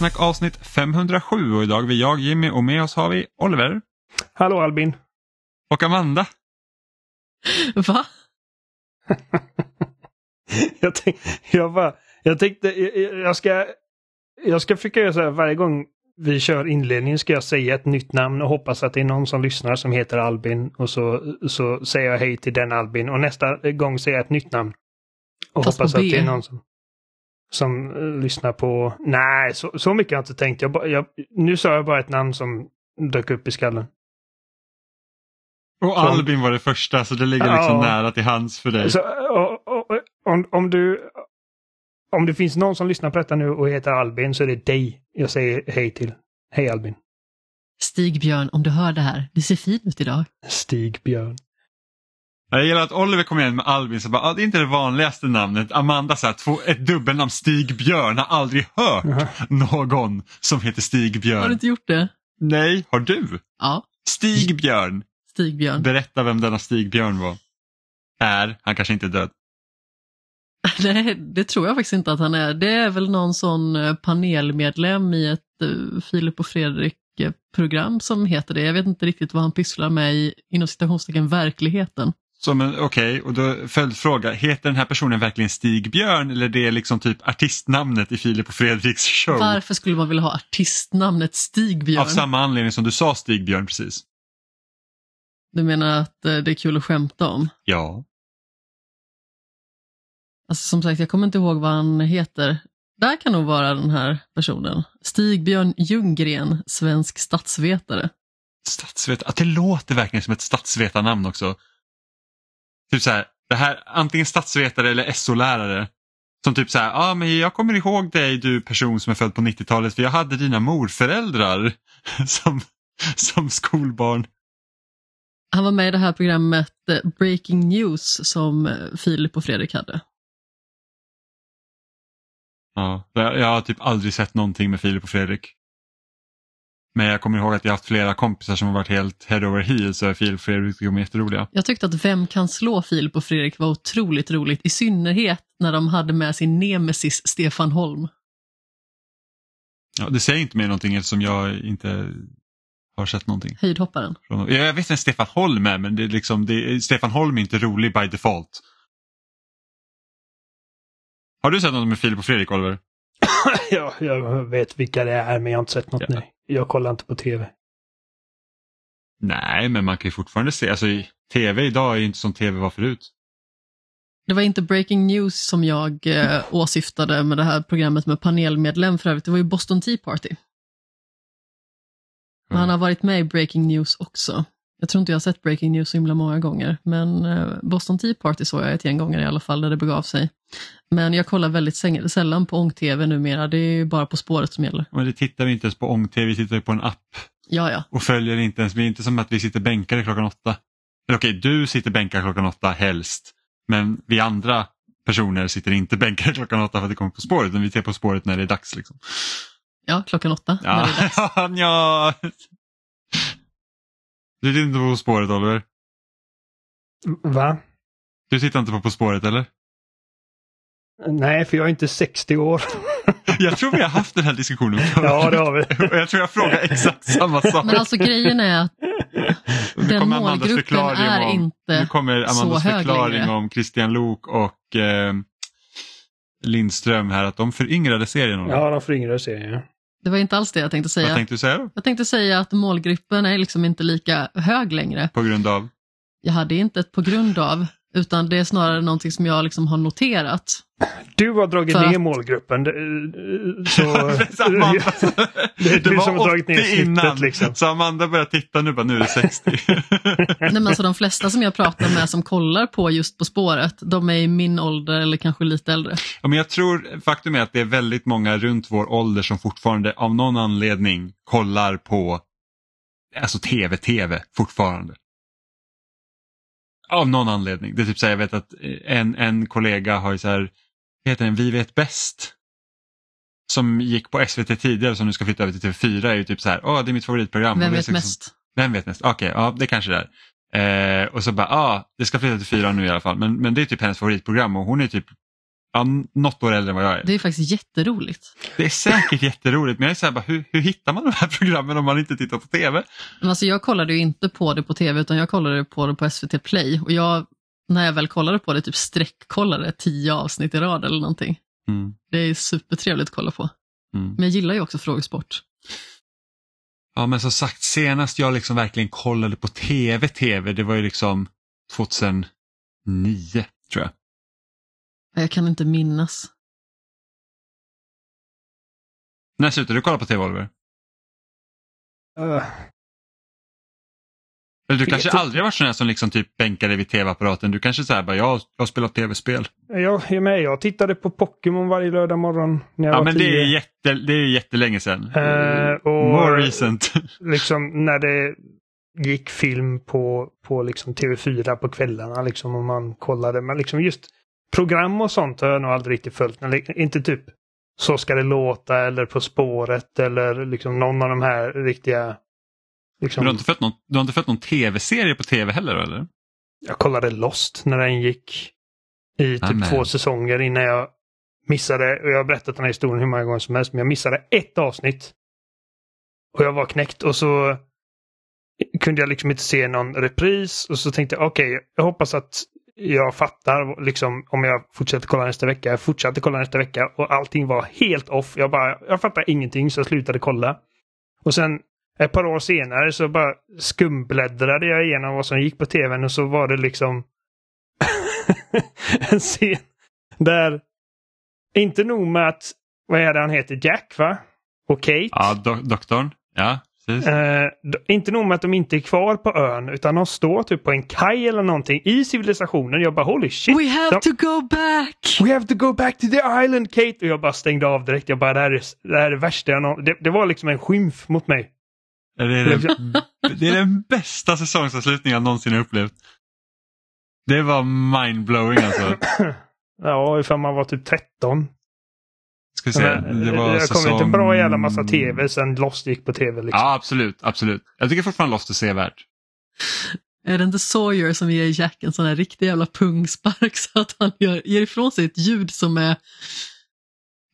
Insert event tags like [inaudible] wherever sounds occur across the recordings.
Spelsnack avsnitt 507 och idag är vi jag Jimmy och med oss har vi Oliver Hallå Albin. och Amanda. Va? [laughs] jag, tänk, jag, bara, jag tänkte, jag, jag ska, jag ska försöka göra så här varje gång vi kör inledningen ska jag säga ett nytt namn och hoppas att det är någon som lyssnar som heter Albin och så, så säger jag hej till den Albin och nästa gång säger jag ett nytt namn. Och Fast hoppas att det är någon som, som eh, lyssnar på... Nej, så, så mycket har jag inte tänkt. Jag, jag, nu sa jag bara ett namn som dök upp i skallen. Och Albin var det första så det ligger liksom Ja. nära till hands för dig. Så, och, och, och, om, om, du, om det finns någon som lyssnar på detta nu och heter Albin så är det dig jag säger hej till. Hej Albin. Stigbjörn, om du hör det här, du ser fin ut idag. Stig Björn. Jag gillar att Oliver kom igen med Albin så bara, ah, det är inte det vanligaste namnet. Amanda så här, två, ett dubbelnamn, Stig Björn, har aldrig hört Jaha. någon som heter Stig Har Björn. du inte gjort det? Nej, har du? Ja, Stig Björn. Stigbjörn. Berätta vem denna Stig Björn var. Är, han kanske inte är död. [laughs] Nej, det tror jag faktiskt inte att han är. Det är väl någon sån eh, panelmedlem i ett uh, Filip och Fredrik-program som heter det. Jag vet inte riktigt vad han pysslar med i, inom citationstecken, verkligheten. Okej, och då följdfråga, heter den här personen verkligen Stig Björn eller det är liksom typ artistnamnet i Filip och Fredriks show? Varför skulle man vilja ha artistnamnet Stigbjörn? Av samma anledning som du sa Stig Björn precis. Du menar att eh, det är kul att skämta om? Ja. Alltså som sagt, jag kommer inte ihåg vad han heter. Där kan nog vara den här personen. Stigbjörn Ljunggren, svensk statsvetare. Statsvetare, att det låter verkligen som ett statsvetarnamn också. Typ så här, det här, antingen statsvetare eller SO-lärare. Som typ så här, ja ah, men jag kommer ihåg dig du person som är född på 90-talet för jag hade dina morföräldrar [laughs] som, som skolbarn. Han var med i det här programmet eh, Breaking News som eh, Filip och Fredrik hade. Ja, jag jag har typ aldrig sett någonting med Filip och Fredrik. Men jag kommer ihåg att jag haft flera kompisar som har varit helt head over heels över Filip och Fredrik de är jätteroliga. Jag tyckte att Vem kan slå Filip och Fredrik var otroligt roligt, i synnerhet när de hade med sin nemesis Stefan Holm. Ja, det säger inte mig någonting eftersom jag inte har sett någonting. Höjdhopparen. Ja, Jag vet vem Stefan Holm är men det är liksom, det är, Stefan Holm är inte rolig by default. Har du sett något med Filip och Fredrik Oliver? [coughs] ja, jag vet vilka det är men jag har inte sett något Ja. nu. Jag kollar inte på tv. Nej, men man kan ju fortfarande se, alltså tv idag är ju inte som tv var förut. Det var inte Breaking News som jag eh, åsyftade med det här programmet med panelmedlem för övrigt, det var ju Boston Tea Party. Men Han har varit med i Breaking News också. Jag tror inte jag har sett Breaking News så himla många gånger, men eh, Boston Tea Party såg jag ett gäng gånger i alla fall där det begav sig. Men jag kollar väldigt sällan på ång-tv numera, det är ju bara På spåret som gäller. Men det tittar vi inte ens på ång-tv, vi tittar ju på en app. Ja, ja. och följer inte ens, vi är inte som att vi sitter bänkade klockan åtta. Eller okej, du sitter bänkad klockan åtta helst. Men vi andra personer sitter inte bänkade klockan åtta för att det kommer På spåret. Utan vi ser På spåret när det är dags. Liksom. Ja, klockan åtta. När det är dags. Ja, [laughs] ja. Du tittar inte på På spåret Oliver? Va? Du tittar inte på På spåret eller? Nej, för jag är inte 60 år. [laughs] Jag tror vi har haft den här diskussionen förut. ja, det har vi. Och [laughs] jag tror jag frågar exakt samma sak. Men alltså grejen är att den målgruppen är om, inte Nu kommer så Amandas hög förklaring längre. om Christian Lok och eh, Lindström här att de föryngrade serien. Ja, de föryngrade serien. Det var inte alls det jag tänkte säga. Vad tänkte du säga då? Jag tänkte säga att målgruppen är liksom inte lika hög längre. På grund av? Jag hade inte ett på grund av, utan det är snarare någonting som jag liksom har noterat. Du har dragit För ner att- målgruppen. det- Så... [laughs] Det är [laughs] du var som har dragit ner 80 snittet, innan, liksom. Så Amanda börjar titta nu bara, nu är det 60. [laughs] Nej, men alltså de flesta som jag pratar med som kollar på just På spåret, de är i min ålder eller kanske lite äldre. ja, men jag tror, faktum är att det är väldigt många runt vår ålder som fortfarande av någon anledning kollar på alltså tv-tv fortfarande. Av någon anledning. Det är typ så här, jag vet att en, en kollega har ju så här, heter den, Vi vet bäst. Som gick på SVT tidigare som nu ska flytta över till TV4 är ju typ så här, åh det är mitt favoritprogram. Vem vet liksom- mest? Vem vet mest? Okej, ja det kanske det är. Eh, och så bara, ja ah, det ska flytta till fyra nu i alla fall. Men, men det är typ hennes favoritprogram och hon är typ ja, något år äldre än vad jag är. Det är faktiskt jätteroligt. Det är säkert jätteroligt men jag är så här, bara, hur, hur hittar man de här [laughs] programmen om man inte tittar på TV? Men alltså jag kollade ju inte på det på tv utan jag kollade på det på SVT Play och jag, när jag väl kollade på det, typ sträckkollade tio avsnitt i rad eller någonting. Mm. Det är supertrevligt att kolla på. Mm. Men jag gillar ju också frågesport. Ja men som sagt senast jag liksom verkligen kollade på TV, TV det var ju liksom 2009 tror jag. Jag kan inte minnas. När slutade du kolla på TV Oliver? Uh, Eller du kanske aldrig har varit sån här som liksom typ bänkar dig vid TV-apparaten. Du kanske säger bara, jag, jag har spelat TV-spel. jag, jag är med. Jag tittade på Pokémon varje lördag morgon när jag Ja var men det är, jätte, det är jättelänge sedan. Eh, och- More recent. [laughs] liksom när det gick film på, på liksom TV4 på kvällarna liksom och man kollade. Men liksom just program och sånt har jag nog aldrig riktigt följt. Inte typ Så ska det låta eller På spåret eller liksom någon av de här riktiga liksom, du har inte följt någon, du har inte följt någon TV-serie på TV heller eller? Jag kollade Lost när den gick i typ Amen. två säsonger innan jag missade, och jag har berättat den här historien hur många gånger som helst, men jag missade ett avsnitt. Och jag var knäckt och så kunde jag liksom inte se någon repris och så tänkte jag okej, jag hoppas att jag fattar liksom om jag fortsätter kolla nästa vecka. Jag fortsatte kolla nästa vecka och allting var helt off. Jag bara, jag fattar ingenting så jag slutade kolla. Och sen ett par år senare så bara skumbläddrade jag igenom vad som gick på tvn och så var det liksom [laughs] en scen där inte nog med att, vad är det han heter, Jack va? Och Kate. Ja, do- doktorn. Ja, Eh, inte nog med att de inte är kvar på ön utan de står typ på en kaj eller någonting i civilisationen. Jag bara holy shit. We have de- to go back! We have to go back to the island Kate! Och jag bara stängde av direkt. Jag bara det här är det, här är det värsta jag nå- det, det var liksom en skymf mot mig. Det är, den, [laughs] det är den bästa säsongsavslutningen jag någonsin har upplevt. Det var mindblowing alltså. [clears throat] Ja, ifall man var typ 13. Ska vi se. Men, Det var jag säsong... kommer inte en bra jävla massa tv sen Lost gick på tv. Liksom. Ja, absolut. absolut. Jag tycker fortfarande Lost är sevärt. Är det inte Sawyer som ger Jack en sån här riktig jävla pungspark [laughs] så att han gör, ger ifrån sig ett ljud som är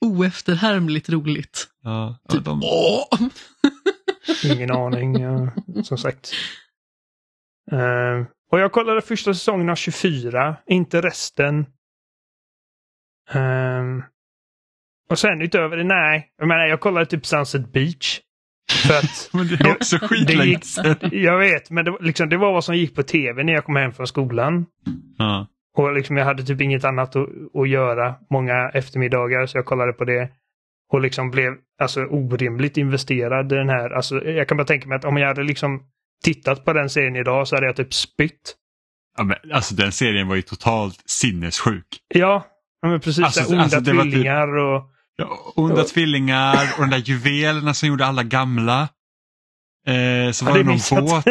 oefterhärmligt roligt? Ja, Typ, de, åh! [laughs] Ingen aning, ja, som sagt. Eh, och jag kollade första säsongen av 24, inte resten. Ehm, och sen utöver det, nej. Jag menar, jag kollade typ Sunset Beach. För att, [laughs] men det är också skitlänge jag vet, men det, var liksom, det var vad som gick på tv när jag kom hem från skolan. Ja. Och liksom, jag hade typ inget annat att, att göra många eftermiddagar så jag kollade på det. Och liksom blev alltså orimligt investerad i den här. Alltså, jag kan bara tänka mig att om jag hade liksom tittat på den serien idag så hade jag typ spytt. Ja, men, alltså den serien var ju totalt sinnessjuk. Ja, men precis. Alltså, så här onda alltså, typ- tvillingar och... Ja, onda Ja. tvillingar och de där juvelerna som gjorde alla gamla. Eh, så Ja, var det det någon båt.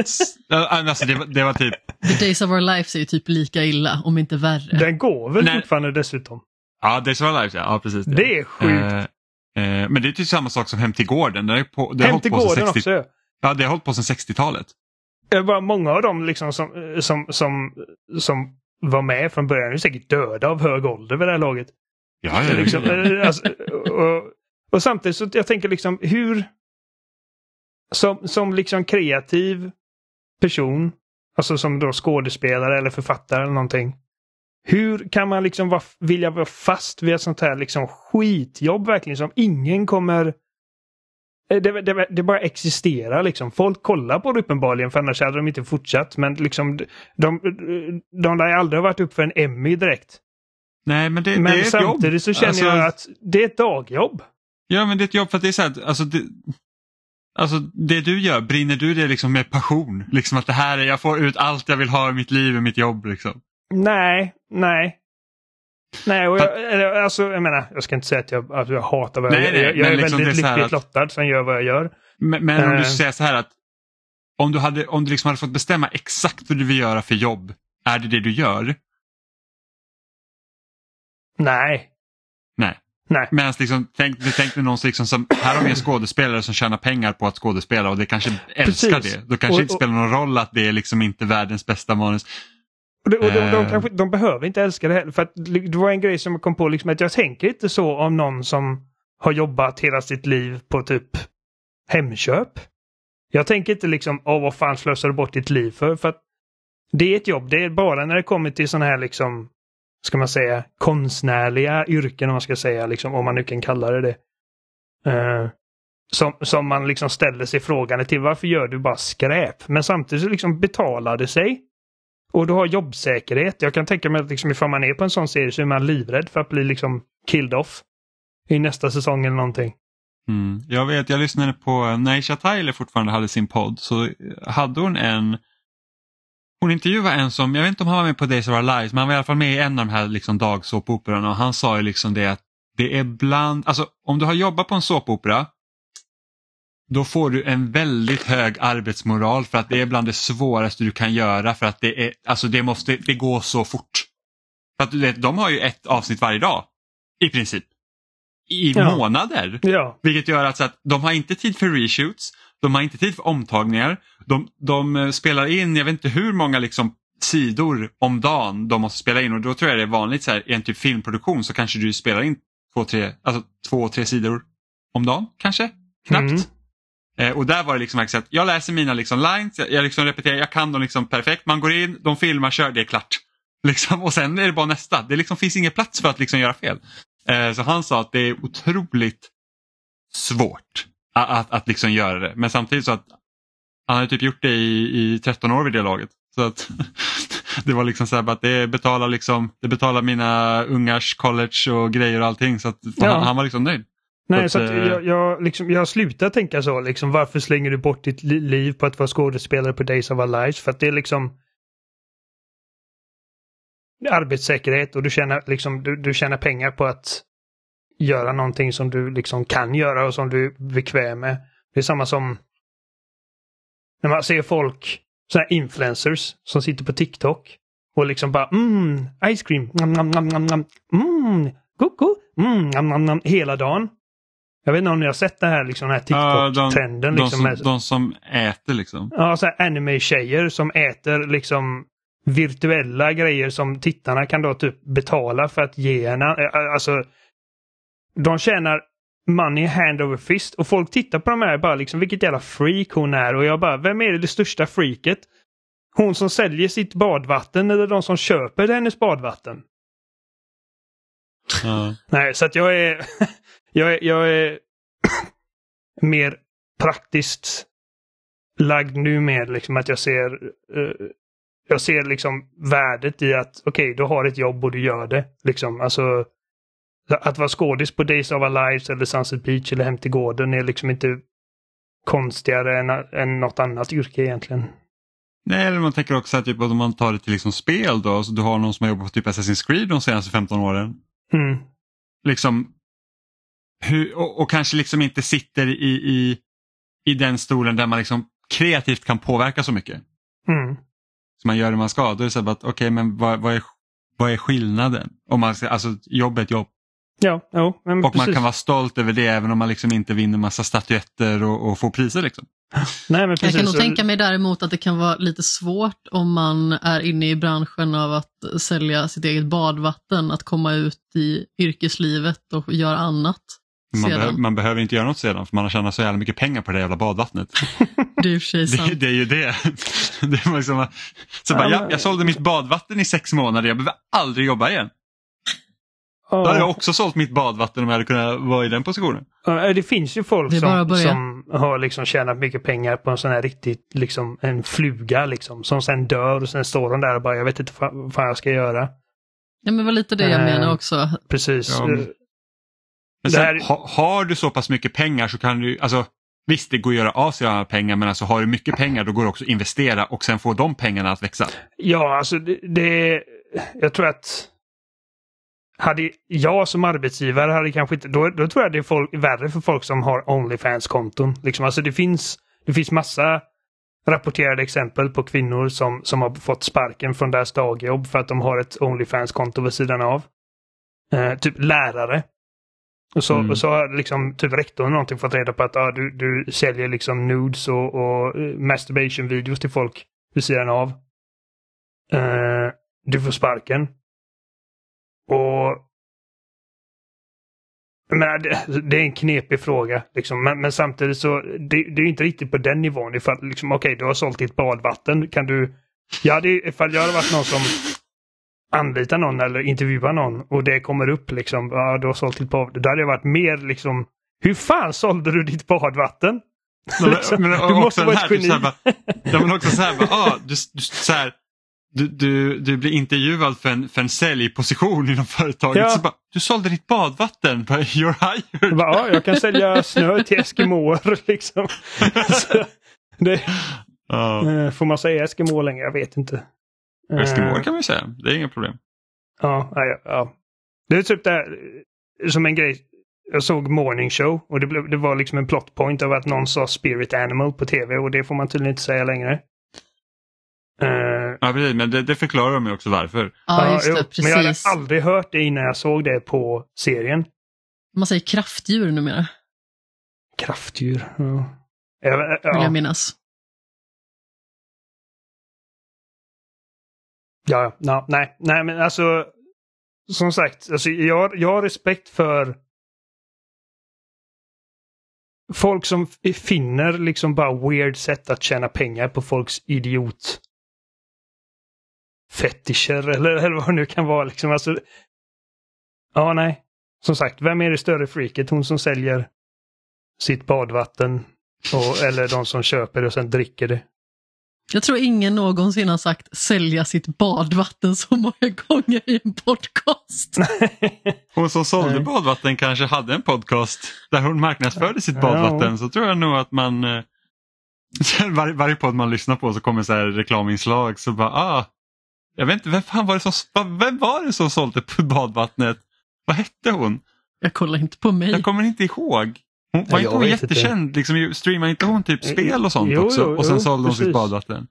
Alltså, det, var, det var typ, The Days of Our Lives är ju typ lika illa, om inte värre. Den går väl Nej. fortfarande dessutom. ja Days of Our Lives, ja, ja precis. Det är sjukt. Eh, eh, men det är typ samma sak som Hem till gården. Det har, ju på, det har Hem hållit till på sedan gården 60 också. Ja, det har hållit på sedan 60-talet. Det var många av dem liksom som, som, som, som var med från början är säkert döda av hög ålder vid det här laget. Ja, ja, liksom, alltså, och, och samtidigt så jag tänker liksom hur som, som liksom kreativ person, alltså som då skådespelare eller författare eller någonting. Hur kan man liksom vara, vilja vara fast vid ett sånt här liksom skitjobb verkligen som ingen kommer Eh, det, det, det bara existerar liksom. Folk kollar på det uppenbarligen för annars hade de inte fortsatt. Men liksom de, de, de lär aldrig ha varit upp för en Emmy direkt. Nej, men det, det är Men samtidigt så känner Alltså, jag att det är ett dagjobb. Ja, men det är ett jobb för att det är så här, alltså det, alltså det du gör, brinner du det liksom med passion? Liksom att det här är, jag får ut allt jag vill ha i mitt liv, i mitt jobb liksom. Nej, nej. Nej, och jag, alltså, jag menar, jag ska inte säga att jag, att jag hatar vad jag Nej, gör. Jag, jag men är liksom väldigt är lyckligt att- lottad som gör vad jag gör. Men, men om Eh. du säger så här att om du, hade, om du liksom hade fått bestämma exakt vad du vill göra för jobb, är det det du gör? Nej. Nej. Nej. Medan liksom, tänk, du tänkte någon som, liksom, som, här har vi en skådespelare som tjänar pengar på att skådespela och det kanske älskar Precis. det. Då kanske Och- det inte och- spelar någon roll att det är liksom inte världens bästa manus. Och, det, och de, de, Eh. kanske, de behöver inte älska det heller. För att det var en grej som jag kom på, liksom, att jag tänker inte så om någon som har jobbat hela sitt liv på typ Hemköp. Jag tänker inte liksom, åh vad fan slösar du bort ditt liv för? För att det är ett jobb. Det är bara när det kommer till sådana här liksom, ska man säga, konstnärliga yrken om man ska säga, liksom, om man nu kan kalla det det. Uh, som, som man liksom ställer sig frågan till varför gör du bara skräp? Men samtidigt så liksom betalar det sig. Och du har jobbsäkerhet. Jag kan tänka mig att liksom ifall man är på en sån serie så är man livrädd för att bli liksom killed off. I nästa säsong eller någonting. Mm. Jag vet, jag lyssnade på, när Isha Tyler fortfarande hade sin podd så hade hon en hon intervjuade en som, jag vet inte om han var med på Days of Our Lives, men han var i alla fall med i en av de här liksom dagsåpoperorna och han sa ju liksom det att det är bland, alltså om du har jobbat på en såpopera då får du en väldigt hög arbetsmoral för att det är bland det svåraste du kan göra för att det är, alltså det måste, det går så fort. För att du vet, de har ju ett avsnitt varje dag i princip. I Ja. månader. Ja. Vilket gör att, så att de har inte tid för reshoots, de har inte tid för omtagningar, de, de eh, spelar in, jag vet inte hur många liksom sidor om dagen de måste spela in och då tror jag det är vanligt så här, i en typ filmproduktion så kanske du spelar in två, tre, alltså två, tre sidor om dagen kanske, knappt. Mm. Eh, och där var det liksom verkligen att jag läser mina liksom lines, jag, jag liksom repeterar, jag kan dem liksom perfekt, man går in, de filmar, kör, det är klart. [laughs] Liksom, och sen är det bara nästa, det liksom finns ingen plats för att liksom göra fel. Eh, så han sa att det är otroligt svårt att, att, att liksom göra det. Men samtidigt så att han hade typ gjort det i, i 13 år vid det laget. Så att [laughs] det var liksom så här att det betalar, liksom, det betalar mina ungars college och grejer och allting. Så att Ja. han, han var liksom nöjd. Nej, Så så att, att eh, jag, jag, liksom, jag slutar tänka så. Liksom, varför slänger du bort ditt li- liv på att vara skådespelare på Days of Our Lives? För att det är liksom arbetssäkerhet och du tjänar, liksom, du, du tjänar pengar på att göra någonting som du liksom kan göra och som du är bekväm med. Det är samma som när man ser folk, sådana här influencers som sitter på TikTok och liksom bara mm, ice cream, nam, nam, nam, nam, nam, mm, koko, mm, nam, nam, nam, hela dagen. Jag vet inte om ni har sett det här, liksom, den här de- TikTok-trenden. De, liksom, som, med- de som äter liksom. Ja, så här anime-tjejer som äter liksom virtuella grejer som tittarna kan då typ betala för att ge henne. Eh, Alltså, de tjänar money hand over fist och folk tittar på de här bara liksom vilket jävla freak hon är och jag bara, vem är det största freaket? Hon som säljer sitt badvatten eller de som köper hennes badvatten? Ja. Nej, så att jag är, [laughs] jag är, jag är [coughs] mer praktiskt lagd nu med liksom att jag ser eh, jag ser liksom värdet i att okej, du har ett jobb och du gör det. Liksom, alltså att vara skådis på Days of Our Lives eller Sunset Beach eller Hem till gården är liksom inte konstigare än, än något annat yrke egentligen. Nej, eller man tänker också att typ, om man tar det till liksom spel då, så du har någon som har jobbat på typ Assassin's Creed de senaste 15 åren. Mm. Liksom, hur, och, och kanske liksom inte sitter i, i, i den stolen där man liksom kreativt kan påverka så mycket. Mm. Så man gör det man ska. Då är det så att okej, men vad, vad, är, vad är skillnaden? Om man, alltså, jobb är ett jobb. Ja, jo, men Och man precis. kan vara stolt över det även om man liksom inte vinner massa statyetter och, och får priser. Liksom. Nej, men Jag precis. kan nog tänka mig däremot att det kan vara lite svårt om man är inne i branschen av att sälja sitt eget badvatten, att komma ut i yrkeslivet och göra annat Man, sedan. behö, man behöver inte göra något sedan för man har tjänat så jävla mycket pengar på det jävla badvattnet. [laughs] Det är sig Det, sant. det är ju det. [laughs] det var liksom, så bara, Ja, ja, jag sålde mitt badvatten i sex månader, jag behöver aldrig jobba igen. Då hade jag Ja. också sålt mitt badvatten om jag hade kunnat vara i den positionen. Ja, Det finns ju folk som, som har liksom tjänat mycket pengar på en sån här riktigt, liksom en fluga liksom. Som sen dör och sen står de där och bara, jag vet inte vad fan jag ska göra. Ja, men det var lite det jag Eh, menar också. Precis. Ja, men- sen, här- ha, har du så pass mycket pengar så kan du, alltså visst det går att göra av sig alla pengar men alltså har du mycket pengar då går det också att investera och sen få de pengarna att växa. Ja, alltså det, det... Jag tror att... Hade jag som arbetsgivare hade kanske inte... Då, då tror jag det är folk, värre för folk som har Onlyfans-konton. Liksom, alltså det finns, det finns massa rapporterade exempel på kvinnor som, som har fått sparken från deras dagjobb för att de har ett Onlyfans-konto vid sidan av. Eh, typ lärare. Och så, Mm. och så har liksom typ rektorn någonting fått reda på att ah, du, du säljer liksom nudes och, och eh, masturbation-videos till folk vid sidan av. Eh, du får sparken. Och men det, det är en knepig fråga. Liksom. Men, men, samtidigt så det, det är inte riktigt på den nivån. Ifall liksom, okej, okay, du har sålt ditt badvatten. Kan du... Ja, det, ifall jag hade varit någon som anlitar någon eller intervjuar någon och det kommer upp liksom, ja, du har sålt ditt badvatten. Då hade jag varit mer liksom, hur fan sålde du ditt badvatten? Men, liksom, men, du måste vara ett geni. Ja, men också så här, bara, ah, du, du, så här, du, du, du blir intervjuad för en, för en säljposition inom företaget. Ja. Så bara, du sålde ditt badvatten, you're hired. Bara, ja, jag kan sälja snö till eskimåer [laughs] liksom. det, ja. Eh, får man säga eskimåer längre? Jag vet inte. Eskimåer kan man säga, det är inga problem. Ja, ja, ja. Det är typ det här, som en grej. Jag såg Morning Show och det, blev, det var liksom en plot point av att någon sa Spirit Animal på tv och det får man tydligen inte säga längre. Uh, ja, precis, men det, det förklarar de ju också varför. Ja, just det, precis. Men jag hade aldrig hört det innan jag såg det på serien. Man säger kraftdjur numera. Kraftdjur, ja. Ja, ja. Vill jag minnas. Ja, ja, nej, nej, men alltså. Som sagt, alltså, jag, jag har respekt för folk som finner liksom bara weird sätt att tjäna pengar på folks idiot fetischer eller, [laughs] eller vad det nu kan vara. Liksom. Alltså, ja, nej. Som sagt, vem är det större freaket? Hon som säljer sitt badvatten och, eller de som köper det och sen dricker det? Jag tror ingen någonsin har sagt sälja sitt badvatten så många gånger i en podcast. [laughs] hon som sålde Nej. badvatten kanske hade en podcast där hon marknadsförde sitt badvatten ja. så tror jag nog att man eh, [laughs] var, varje podd man lyssnar på så kommer så här reklaminslag så bara ah, jag vet inte, vem fan var det som, vem var det som sålde badvattnet? Vad hette hon? Jag kollar inte på mig. Jag kommer inte ihåg. Hon var inte hon jättekänd? Liksom, streamade inte hon typ spel och sånt jo, också? Jo, och sen sålde hon sitt badvatten.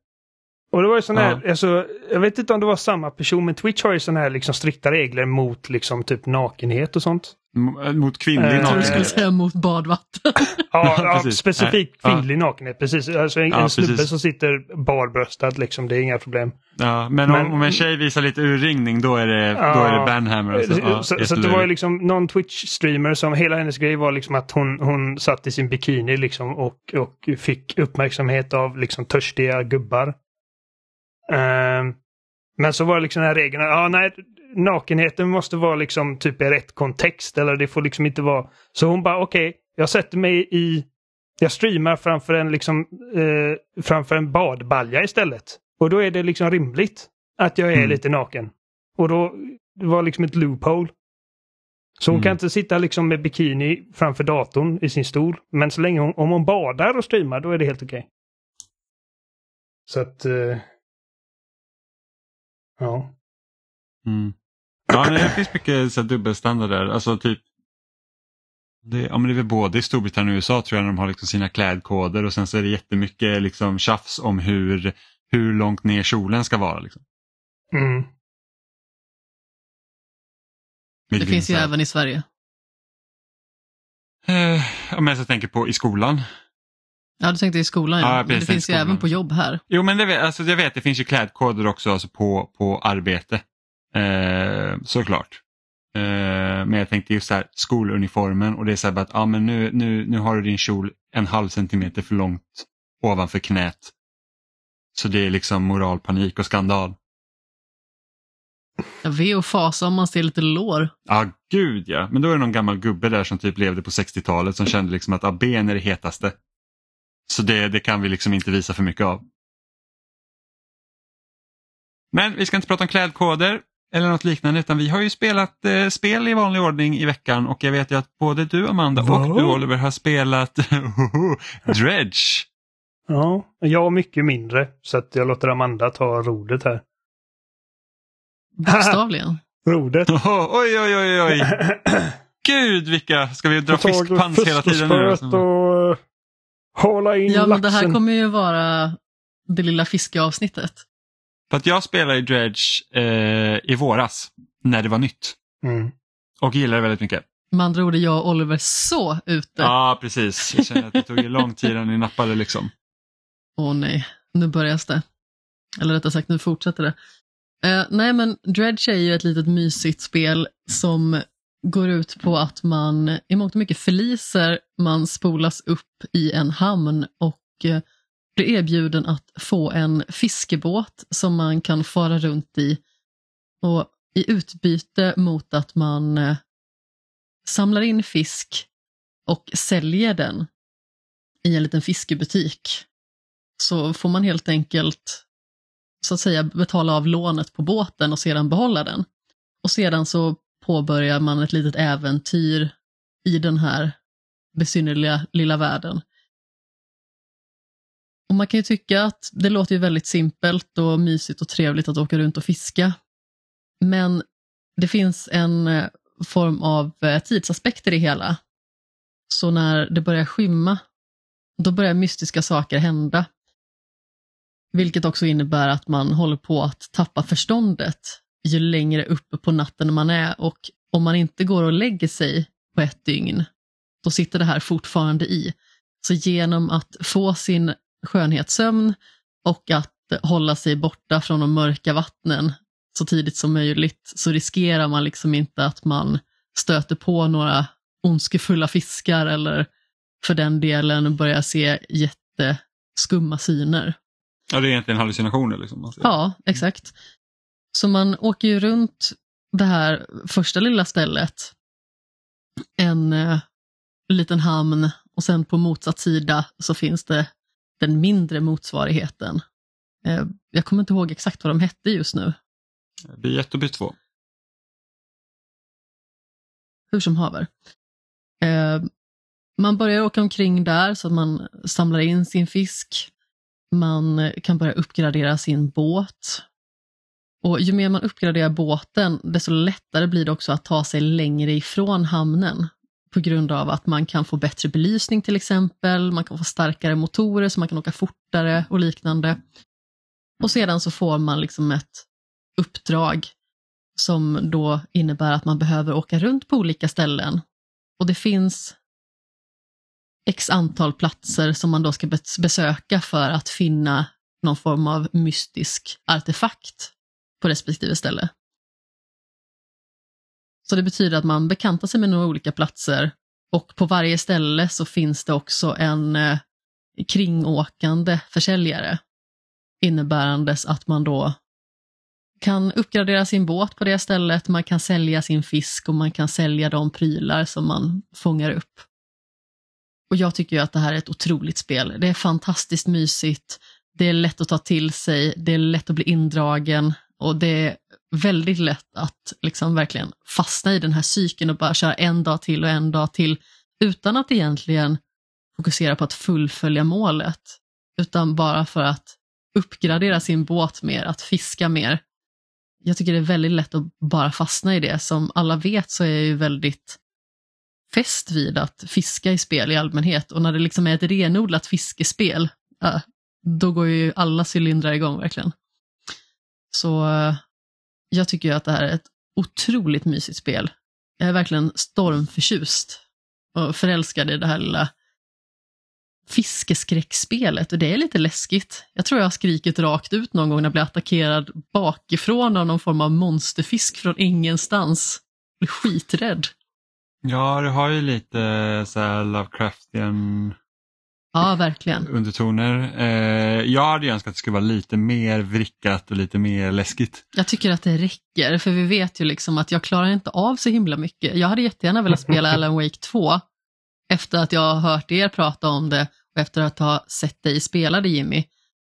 Och det var ju sån här, ja. alltså, jag vet inte om det var samma person, men Twitch har ju såna här liksom strikta regler mot liksom typ nakenhet och sånt. Eh, mot kvinnlig nakenhet? Jag tror du skulle säga mot badvatten. [laughs] ja, ja specifikt kvinnlig ja. nakenhet, precis. Alltså en, ja, en snubbe som sitter barbröstad liksom, det är inga problem. Ja, men, men om, om, en tjej visar lite urringning då är det, ja, då är det banhammer. Alltså. Ja, så, så det var ju liksom någon Twitch-streamer som hela hennes grej var liksom att hon, hon satt i sin bikini liksom och, och fick uppmärksamhet av liksom törstiga gubbar. Uh, men så var det liksom den här regeln, ja nej, nakenheten måste vara liksom typ i rätt kontext eller det får liksom inte vara... Så hon bara okej, okay, jag sätter mig i... Jag streamar framför en liksom eh, framför en badbalja istället. Och då är det liksom rimligt att jag är mm. lite naken. Och då det var liksom ett loophole. Så hon mm. kan inte sitta liksom med bikini framför datorn i sin stol. Men så länge hon, om hon badar och streamar då är det helt okej. Okay. Så att... Eh, ja. Mm. Ja, det finns mycket så dubbelstandarder. Alltså typ det, ja, men det är väl både i Storbritannien och USA tror jag när de har liksom sina klädkoder och sen så är det jättemycket liksom tjafs om hur, hur långt ner kjolen ska vara. Liksom. Mm. Det finns ju även i Sverige. Eh, om jag tänker på i skolan. Ja, du tänkte i skolan ja. ja men det finns ju även på jobb här. Jo, men det, alltså, jag vet, det finns ju klädkoder också alltså på, på arbete. Eh, såklart. Eh, men jag tänkte just så här, skoluniformen och det är så här att ah, men nu, nu, nu har du din kjol en halv centimeter för långt ovanför knät. Så det är liksom moralpanik och skandal. Ve och fasa om man ser lite lår. Ja, ah, gud ja. Men då är det någon gammal gubbe där som typ levde på 60-talet som kände liksom att ah, ben är det hetaste. Så det, det kan vi liksom inte visa för mycket av. Men vi ska inte prata om klädkoder eller något liknande utan vi har ju spelat eh, spel i vanlig ordning i veckan och jag vet ju att både du Amanda Va? och du Oliver har spelat [laughs] Dredge. Ja, jag mycket mindre så att jag låter Amanda ta rodet här. Bokstavligen. [laughs] rodet. Oh, oj, oj, oj, oj. [clears throat] Gud vilka, ska vi dra fiskpans hela tiden nu? Och uh, hålla in Ja, men det här kommer ju vara det lilla fiskeavsnittet. För att jag spelade i Dredge eh, i våras när det var nytt. Mm. Och gillade det väldigt mycket. Med andra ord är jag och Oliver så ute. Ja, precis. Jag känner att det tog lång tid innan ni nappade liksom. Åh nej, nu börjar det. Eller rättare sagt, nu fortsätter det. Eh, nej, men Dredge är ju ett litet mysigt spel som går ut på att man i mångt och mycket förliser, man spolas upp i en hamn och eh, blir erbjuden att få en fiskebåt som man kan fara runt i. Och i utbyte mot att man eh, samlar in fisk och säljer den i en liten fiskebutik så får man helt enkelt så att säga betala av lånet på båten och sedan behålla den. Och sedan så påbörjar man ett litet äventyr i den här besynnerliga lilla världen. Och man kan ju tycka att det låter ju väldigt simpelt och mysigt och trevligt att åka runt och fiska. Men det finns en eh, form av eh, tidsaspekter tidsaspekt i det hela. Så när det börjar skymma, då börjar mystiska saker hända. Vilket också innebär att man håller på att tappa förståndet ju längre uppe på natten man är och om man inte går och lägger sig på ett dygn, då sitter det här fortfarande i. Så genom att få sin skönhetssömn och att hålla sig borta från de mörka vattnen så tidigt som möjligt så riskerar man liksom inte att man stöter på några ondskefulla fiskar eller för den delen börjar se jätteskumma syner. Ja, det är egentligen hallucinationer. Liksom. Ja, exakt. Så man åker ju runt det här första lilla stället, en eh, liten hamn och sen på motsatt sida så finns det den mindre motsvarigheten. Eh, jag kommer inte ihåg exakt vad de hette just nu. Biett och by 2. Hur som haver. Eh, man börjar åka omkring där så att man samlar in sin fisk. Man kan börja uppgradera sin båt. Och ju mer man uppgraderar båten, desto lättare blir det också att ta sig längre ifrån hamnen. På grund av att man kan få bättre belysning till exempel, man kan få starkare motorer så man kan åka fortare och liknande. Och sedan så får man liksom ett uppdrag som då innebär att man behöver åka runt på olika ställen. Och det finns x antal platser som man då ska besöka för att finna någon form av mystisk artefakt på respektive ställe. Så det betyder att man bekantar sig med några olika platser. Och på varje ställe så finns det också en eh, kringåkande försäljare. Innebärandes att man då kan uppgradera sin båt på det stället, man kan sälja sin fisk och man kan sälja de prylar som man fångar upp. Och jag tycker ju att det här är ett otroligt spel. Det är fantastiskt mysigt, det är lätt att ta till sig, det är lätt att bli indragen. Och det är väldigt lätt att liksom verkligen fastna i den här cykeln och bara köra en dag till och en dag till utan att egentligen fokusera på att fullfölja målet, utan bara för att uppgradera sin båt mer, att fiska mer. Jag tycker det är väldigt lätt att bara fastna i det. Som alla vet så är jag ju väldigt fäst vid att fiska i spel i allmänhet och när det liksom är ett renodlat fiskespel, då går ju alla cylindrar igång verkligen. Så jag tycker ju att det här är ett otroligt mysigt spel. Jag är verkligen stormförtjust och förälskad i det här lilla fiskeskräckspelet och det är lite läskigt. Jag tror jag har skrikit rakt ut någon gång när jag blev attackerad bakifrån av någon form av monsterfisk från ingenstans. Jag blir skiträdd. Ja, det har ju lite så här Lovecraftian Ja, verkligen. undertoner. Eh, jag hade önskat att det skulle vara lite mer vrickat och lite mer läskigt. Jag tycker att det räcker, för vi vet ju liksom att jag klarar inte av så himla mycket. Jag hade jättegärna velat [laughs] spela Alan Wake 2 efter att jag har hört er prata om det och efter att ha sett dig spela det Jimmy.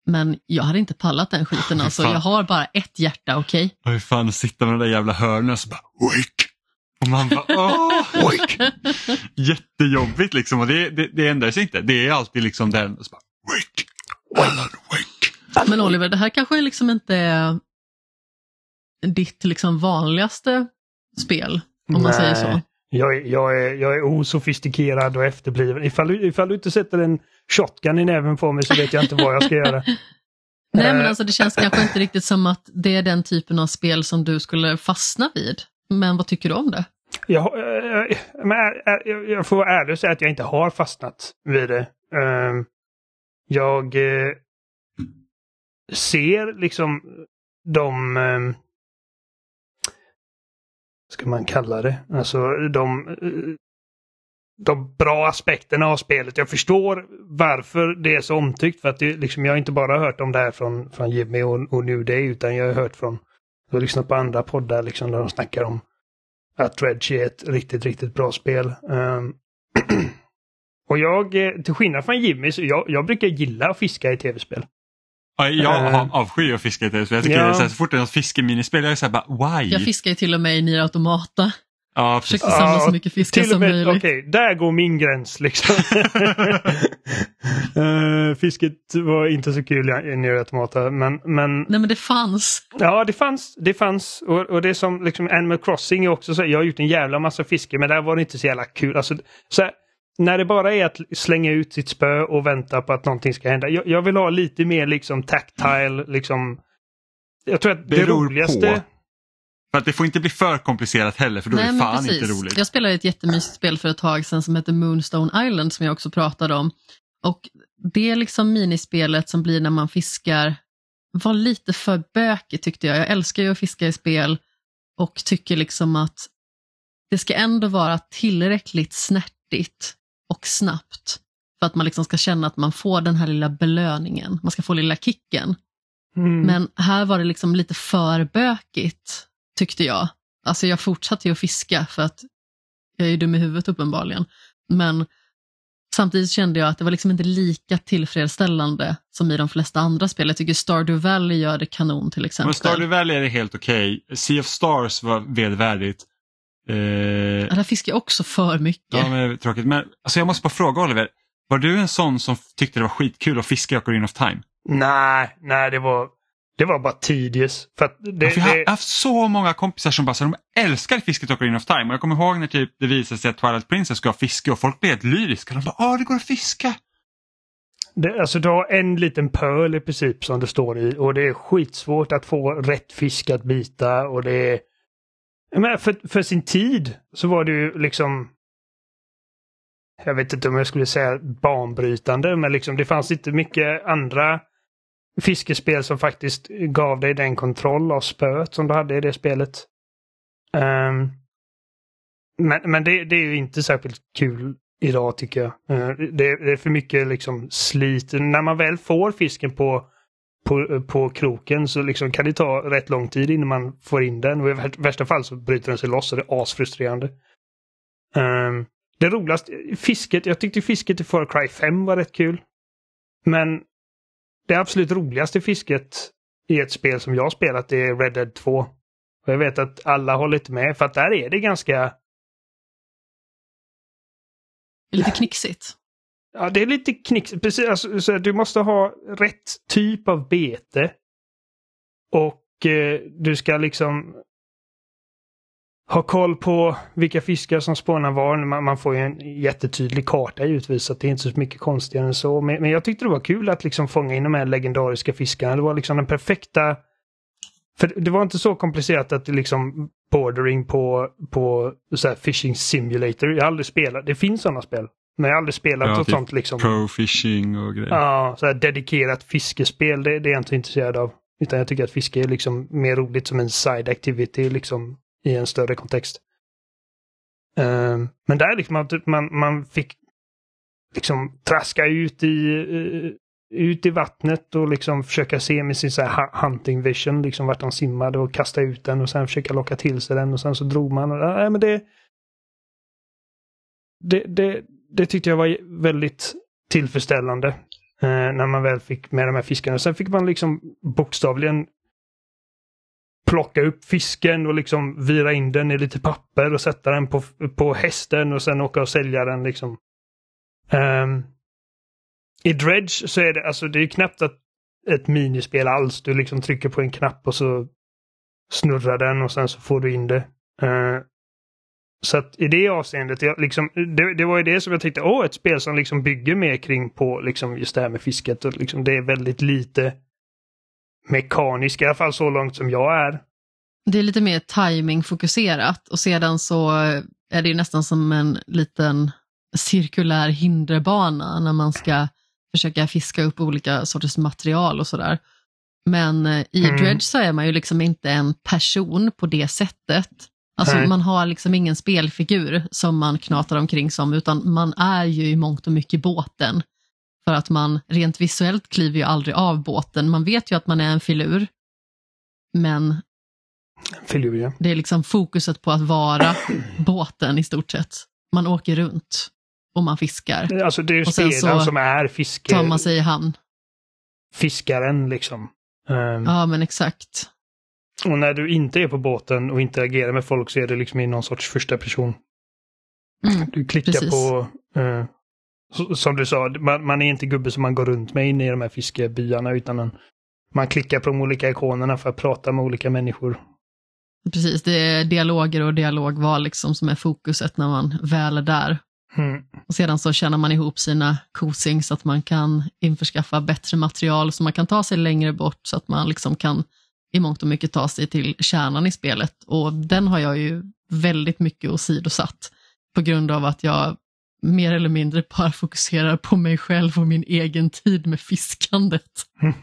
Men jag hade inte pallat den skiten alltså. Jag har bara ett hjärta, okej? Okay? Hur fan att sitta med de där jävla hörnen och så bara Wake! Och man bara åh, wake! Jättejobbigt liksom och det, det, det ändrar sig inte. Det är alltid liksom den och så bara Wake! Alan, wake! Men Oliver, det här kanske liksom inte är ditt liksom vanligaste spel, om Nej. man säger så. Jag är, jag, är, jag är osofistikerad och efterbliven. Ifall, ifall du inte sätter en shotgun i näven på mig så vet jag inte vad jag ska göra. [laughs] Nej men alltså det känns kanske inte riktigt som att det är den typen av spel som du skulle fastna vid. Men vad tycker du om det? Jag, eh, eh, jag, eh, jag, jag får vara ärlig och säga att jag inte har fastnat vid det. Ehm, jag ser liksom de ehm, ska man kalla det? Alltså de, de bra aspekterna av spelet. Jag förstår varför det är så omtyckt. För att det, liksom, jag har inte bara hört om det här från, från Jimmy och, och New Day utan jag har hört från, jag har lyssnat på andra poddar liksom, där de snackar om att Dredge är ett riktigt, riktigt bra spel. Um, [clears throat] och jag, eh, till skillnad från Jimmy, så jag, jag brukar gilla att fiska i tv-spel. Ja, Jag Eh. har avskyr att fiska i tv-spel. Jag tycker Ja. det är så, här, så fort det är något fiskeminispel, jag är såhär bara why? Jag fiskar ju till och med i Nier Automata. Ja. Försökte samla Ja, så mycket fiskar Till och som med, möjligt. okej, där går min gräns liksom. [laughs] Eh, fisket var inte så kul i Automata, men, men Nej men det fanns. ja, det fanns. Det fanns. Och, och det är som liksom Animal Crossing är också så. Jag har gjort en jävla massa fiske, men där var det inte så jävla kul. Alltså, så här, när det bara är att slänga ut sitt spö och vänta på att någonting ska hända. Jag, jag vill ha lite mer liksom tactile, liksom. Jag tror att det, Det roligaste... på. För att det får inte bli för komplicerat heller för då är det fan inte roligt. Jag spelade ett jättemysigt spel för ett tag sedan som heter Moonstone Island som jag också pratade om. Och det är liksom minispelet som blir när man fiskar var lite för bökigt tyckte jag. Jag älskar ju att fiska i spel och tycker liksom att det ska ändå vara tillräckligt snärtigt och snabbt för att man liksom ska känna att man får den här lilla belöningen. Man ska få lilla kicken. Mm. Men här var det liksom lite för bökigt, tyckte jag. Alltså jag fortsatte ju att fiska för att jag är ju dum i huvudet uppenbarligen. Men samtidigt kände jag att det var liksom inte lika tillfredsställande som i de flesta andra spel. Jag tycker Stardew Valley gör det kanon till exempel. Men Stardew Valley är det helt okej. Sea of Stars var vedervärdigt. Eh, Ja, där fiskar jag också för mycket. ja, men tråkigt. Men alltså, jag måste bara fråga Oliver. Var du en sån som tyckte det var skitkul att fiska i Ocarina of Time? Nej, nej det var, det var bara tedious. För det, Ja, för jag har det, haft så många kompisar som bara så de älskar fisket i Ocarina of Time. Och jag kommer ihåg när typ det visade sig att Twilight Princess ska ha fiske och folk blev helt lyriska. De bara åh det går att fiska. det, alltså du har en liten pöl i princip som det står i och det är skitsvårt att få rätt fisk att bita och det är... Men för, för sin tid så var det ju liksom... Jag vet inte om jag skulle säga banbrytande, men liksom det fanns inte mycket andra fiskespel som faktiskt gav dig den kontroll av spöet som du hade i det spelet. Um, men men det, det är ju inte särskilt kul idag tycker jag. Uh, Det, det är för mycket liksom slit. När man väl får fisken på, på, på kroken så liksom kan det ta rätt lång tid innan man får in den. Och i värsta fall så bryter den sig loss och det är asfrustrerande. Um, det roligaste, fisket, jag tyckte fisket i Far Cry 5 var rätt kul. Men det absolut roligaste fisket i ett spel som jag har spelat är Red Dead 2. Och jag vet att alla håller inte med för att där är det ganska Lite knixigt. Ja, det är lite knix. Precis, alltså, så du måste ha rätt typ av bete. Och eh, du ska liksom ha koll på vilka fiskar som spånar var. Man, man får ju en jättetydlig karta givetvis, så det är inte så mycket konstigare än så. Men, men jag tyckte det var kul att liksom fånga in de här legendariska fiskarna. Det var liksom den perfekta... För det var inte så komplicerat att det liksom bordering på, på så fishing simulator. Jag har aldrig spelat, det finns sådana spel. Men jag har aldrig spelat Ja, något typ sånt liksom. Pro fishing och grejer. Ja, så här dedikerat fiskespel, det, det är jag inte intresserad av. Utan jag tycker att fiske är liksom mer roligt som en side activity liksom i en större kontext. Uh, men där liksom att typ, man, man fick liksom traska ut i, uh, ut i vattnet och liksom försöka se med sin så här hunting vision liksom vart de simmade och kasta ut den och sen försöka locka till sig den och sen så drog man. Och, men det, det, det, det tyckte jag var väldigt tillfredsställande. Eh, när man väl fick med de här fiskarna. Sen fick man liksom bokstavligen plocka upp fisken och liksom vira in den i lite papper och sätta den på, på hästen och sen åka och sälja den liksom. Um, I Dredge så är det alltså det är knappt att ett minispel alls. Du liksom trycker på en knapp och så snurrar den och sen så får du in det. Uh, så att i det avseendet, jag, liksom, det, det var ju det som jag tyckte, åh, ett spel som liksom bygger mer kring på liksom just det här med fisket. Och liksom, det är väldigt lite mekaniskt, i alla fall så långt som jag är. Det är lite mer timing-fokuserat och sedan så är det ju nästan som en liten cirkulär hinderbana när man ska försöka fiska upp olika sorters material och sådär. Men eh, i Mm. Dredge så är man ju liksom inte en person på det sättet. Alltså Nej. man har liksom ingen spelfigur som man knatar omkring som, utan man är ju i mångt och mycket båten. För att man rent visuellt kliver ju aldrig av båten. Man vet ju att man är en filur, men Filur, ja. det är liksom fokuset på att vara [clears throat] båten i stort sett. Man åker runt och man fiskar. Alltså det är ju spelaren som är fiske, Tar man sig i hamn. fiskaren liksom. Ehm, Ja, men exakt. Och när du inte är på båten och interagerar med folk så är det liksom i någon sorts första person. Mm. Du klickar Precis. på, eh, som du sa, man, man är inte gubbe som man går runt med inne i de här fiskebyarna utan en, man klickar på de olika ikonerna för att prata med olika människor. Precis, det är dialoger och dialogval liksom som är fokuset när man väl är där. Mm. Och sedan så tjänar man ihop sina kosing så att man kan införskaffa bättre material så man kan ta sig längre bort så att man liksom kan i mångt och mycket ta sig till kärnan i spelet. Och den har jag ju väldigt mycket åsidosatt på grund av att jag mer eller mindre bara fokuserar på mig själv och min egen tid med fiskandet. [laughs]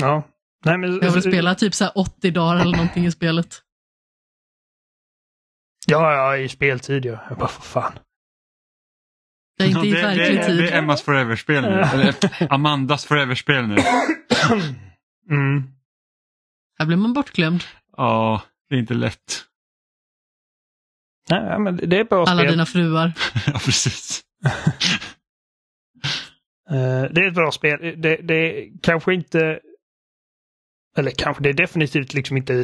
ja. Nej, men, Jag vill spela typ så här 80 dagar eller någonting i spelet. Ja, ja, i speltid ja. Jag bara, för fan. Jag är inte i det, det, verklig det, tid. det är Emmas Forever-spel nu. Eller [laughs] Amandas Forever-spel nu. Mm. Här blir man bortglömd. Ja, det är inte lätt. Nej, men det är bra Alla spel. dina fruar. [laughs] ja, precis. [laughs] Eh, det är ett bra spel. Det, det är kanske inte... Eller kanske, det är definitivt liksom inte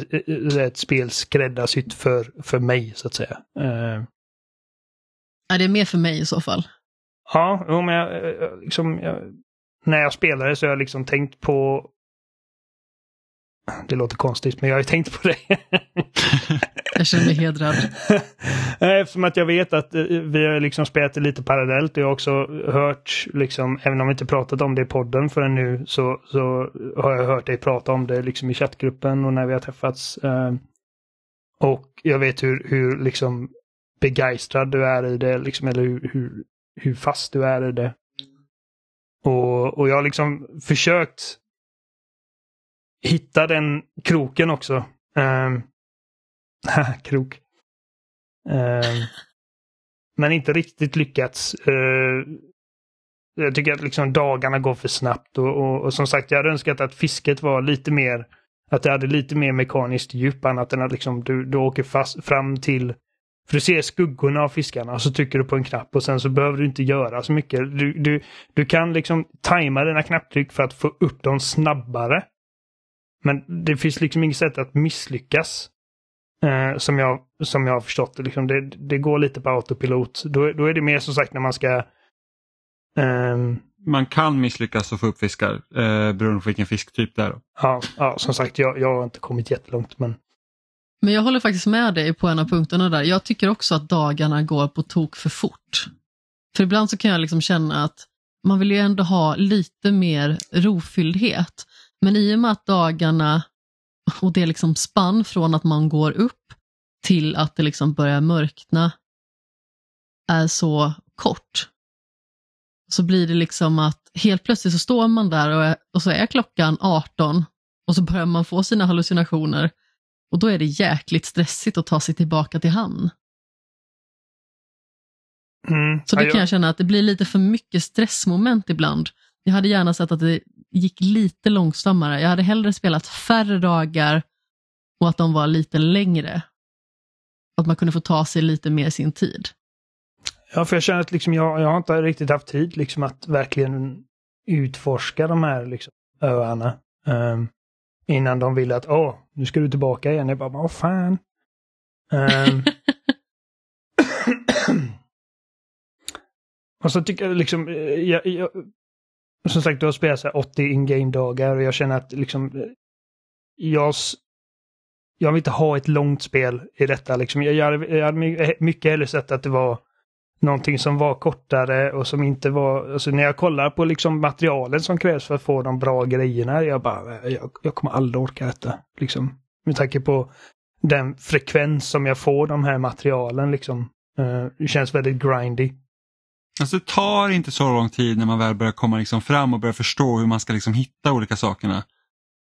ett spel skräddarsytt för, för mig, så att säga. Eh, Nej, det är mer för mig i så fall. ja, men jag, eh, liksom, jag, när jag spelade så har jag liksom tänkt på... Det låter konstigt, men jag har ju tänkt på det. Jag känner mig hedrad. [laughs] Eftersom att jag vet att eh, vi har liksom spelat det lite parallellt och jag har också hört, liksom, även om vi inte pratat om det i podden förrän nu, så, så har jag hört dig prata om det liksom i chattgruppen och när vi har träffats. Eh, och jag vet hur, hur liksom begeistrad du är i det, liksom, eller hur, hur, hur fast du är i det. Och, och jag har liksom försökt hitta den kroken också. Um, [laughs] krok. Ehm, men inte riktigt lyckats. Uh, jag tycker att liksom dagarna går för snabbt och, och, och som sagt jag hade önskat att fisket var lite mer att det hade lite mer mekaniskt djup annat än att liksom du, du åker fast fram till för du ser skuggorna av fiskarna och så trycker du på en knapp och sen så behöver du inte göra så mycket. Du, du, du kan liksom tajma dina knapptryck för att få upp dem snabbare. Men det finns liksom inget sätt att misslyckas. Eh, som, jag, som jag har förstått det. Liksom det. Det går lite på autopilot. Då, då är det mer som sagt när man ska... ehm, Man kan misslyckas och få upp fiskar eh, beroende på vilken fisktyp det är. Ja, ja, som sagt, jag, jag har inte kommit jättelångt. Men Men jag håller faktiskt med dig på en av punkterna där. Jag tycker också att dagarna går på tok för fort. För ibland så kan jag liksom känna att man vill ju ändå ha lite mer rofylldhet. Men i och med att dagarna, och det liksom spann från att man går upp till att det liksom börjar mörkna, är så kort. Så blir det liksom att helt plötsligt så står man där och, är, och så är klockan 18 och så börjar man få sina hallucinationer och då är det jäkligt stressigt att ta sig tillbaka till hamn. mm, Så det kan jag känna att det blir lite för mycket stressmoment ibland. Jag hade gärna sett att det gick lite långsammare. Jag hade hellre spelat färre dagar och att de var lite längre. Att man kunde få ta sig lite mer sin tid. Ja, för jag känner att liksom jag, jag har inte riktigt haft tid liksom att verkligen utforska de här liksom, öarna. ehm, innan de ville att åh, nu ska du tillbaka igen. Jag bara, vad fan. Ehm, [laughs] [clears throat] och så tycker jag liksom, eh, jag, och som sagt, du har spelat så här 80 in-game-dagar och jag känner att liksom, eh, jag, jag vill inte ha ett långt spel i detta. Liksom. Jag, jag, hade, jag hade eh, mycket hellre sett att det var någonting som var kortare och som inte var... Alltså när jag kollar på liksom materialen som krävs för att få de bra grejerna, jag bara, jag, jag kommer aldrig orka detta. Liksom. Med tanke på den frekvens som jag får de här materialen liksom. Uh, det känns väldigt grindy. Alltså det tar inte så lång tid när man väl börjar komma liksom fram och börjar förstå hur man ska liksom hitta olika sakerna.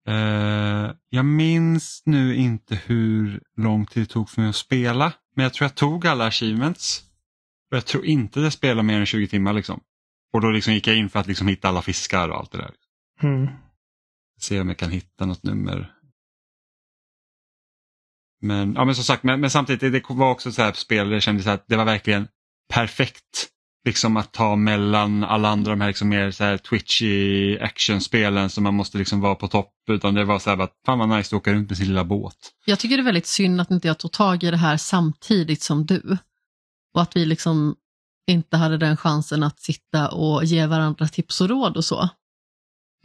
Uh, jag minns nu inte hur lång tid det tog för mig att spela, men jag tror jag tog alla achievements. Och jag tror inte det spelade mer än 20 timmar. Liksom. Och då liksom gick jag in för att liksom hitta alla fiskar och allt det där. Mm. Se om jag kan hitta något nummer. Men, ja, men som sagt, men, men samtidigt det var också så här spel där jag kände att det var verkligen perfekt liksom att ta mellan alla andra de här, liksom mer så här twitchy actionspelen som man måste liksom vara på topp. Utan det var så här att fan vad nice att åka runt med sin lilla båt. Jag tycker det är väldigt synd att inte jag tog tag i det här samtidigt som du. Och att vi liksom inte hade den chansen att sitta och ge varandra tips och råd och så.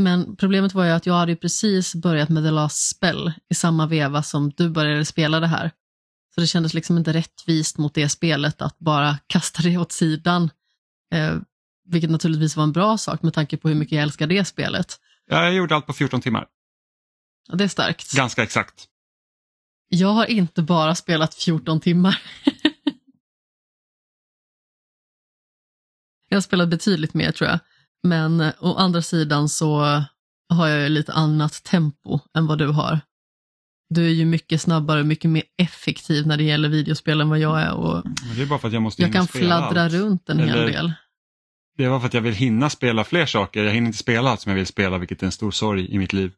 Men problemet var ju att jag hade precis börjat med The Last Spell i samma veva som du började spela det här. Så det kändes liksom inte rättvist mot det spelet att bara kasta det åt sidan. Eh, vilket naturligtvis var en bra sak med tanke på hur mycket jag älskar det spelet. Jag gjorde allt på 14 timmar. Ja, det är starkt. Ganska exakt. Jag har inte bara spelat 14 timmar. jag har spelat betydligt mer tror jag. Men eh, å andra sidan så har jag lite annat tempo än vad du har. Du är ju mycket snabbare och mycket mer effektiv när det gäller videospel än vad jag är. Och det är bara för att jag måste jag kan fladdra allt. runt en Eller, hel del. Det var för att jag vill hinna spela fler saker. Jag hinner inte spela allt som jag vill spela, vilket är en stor sorg i mitt liv.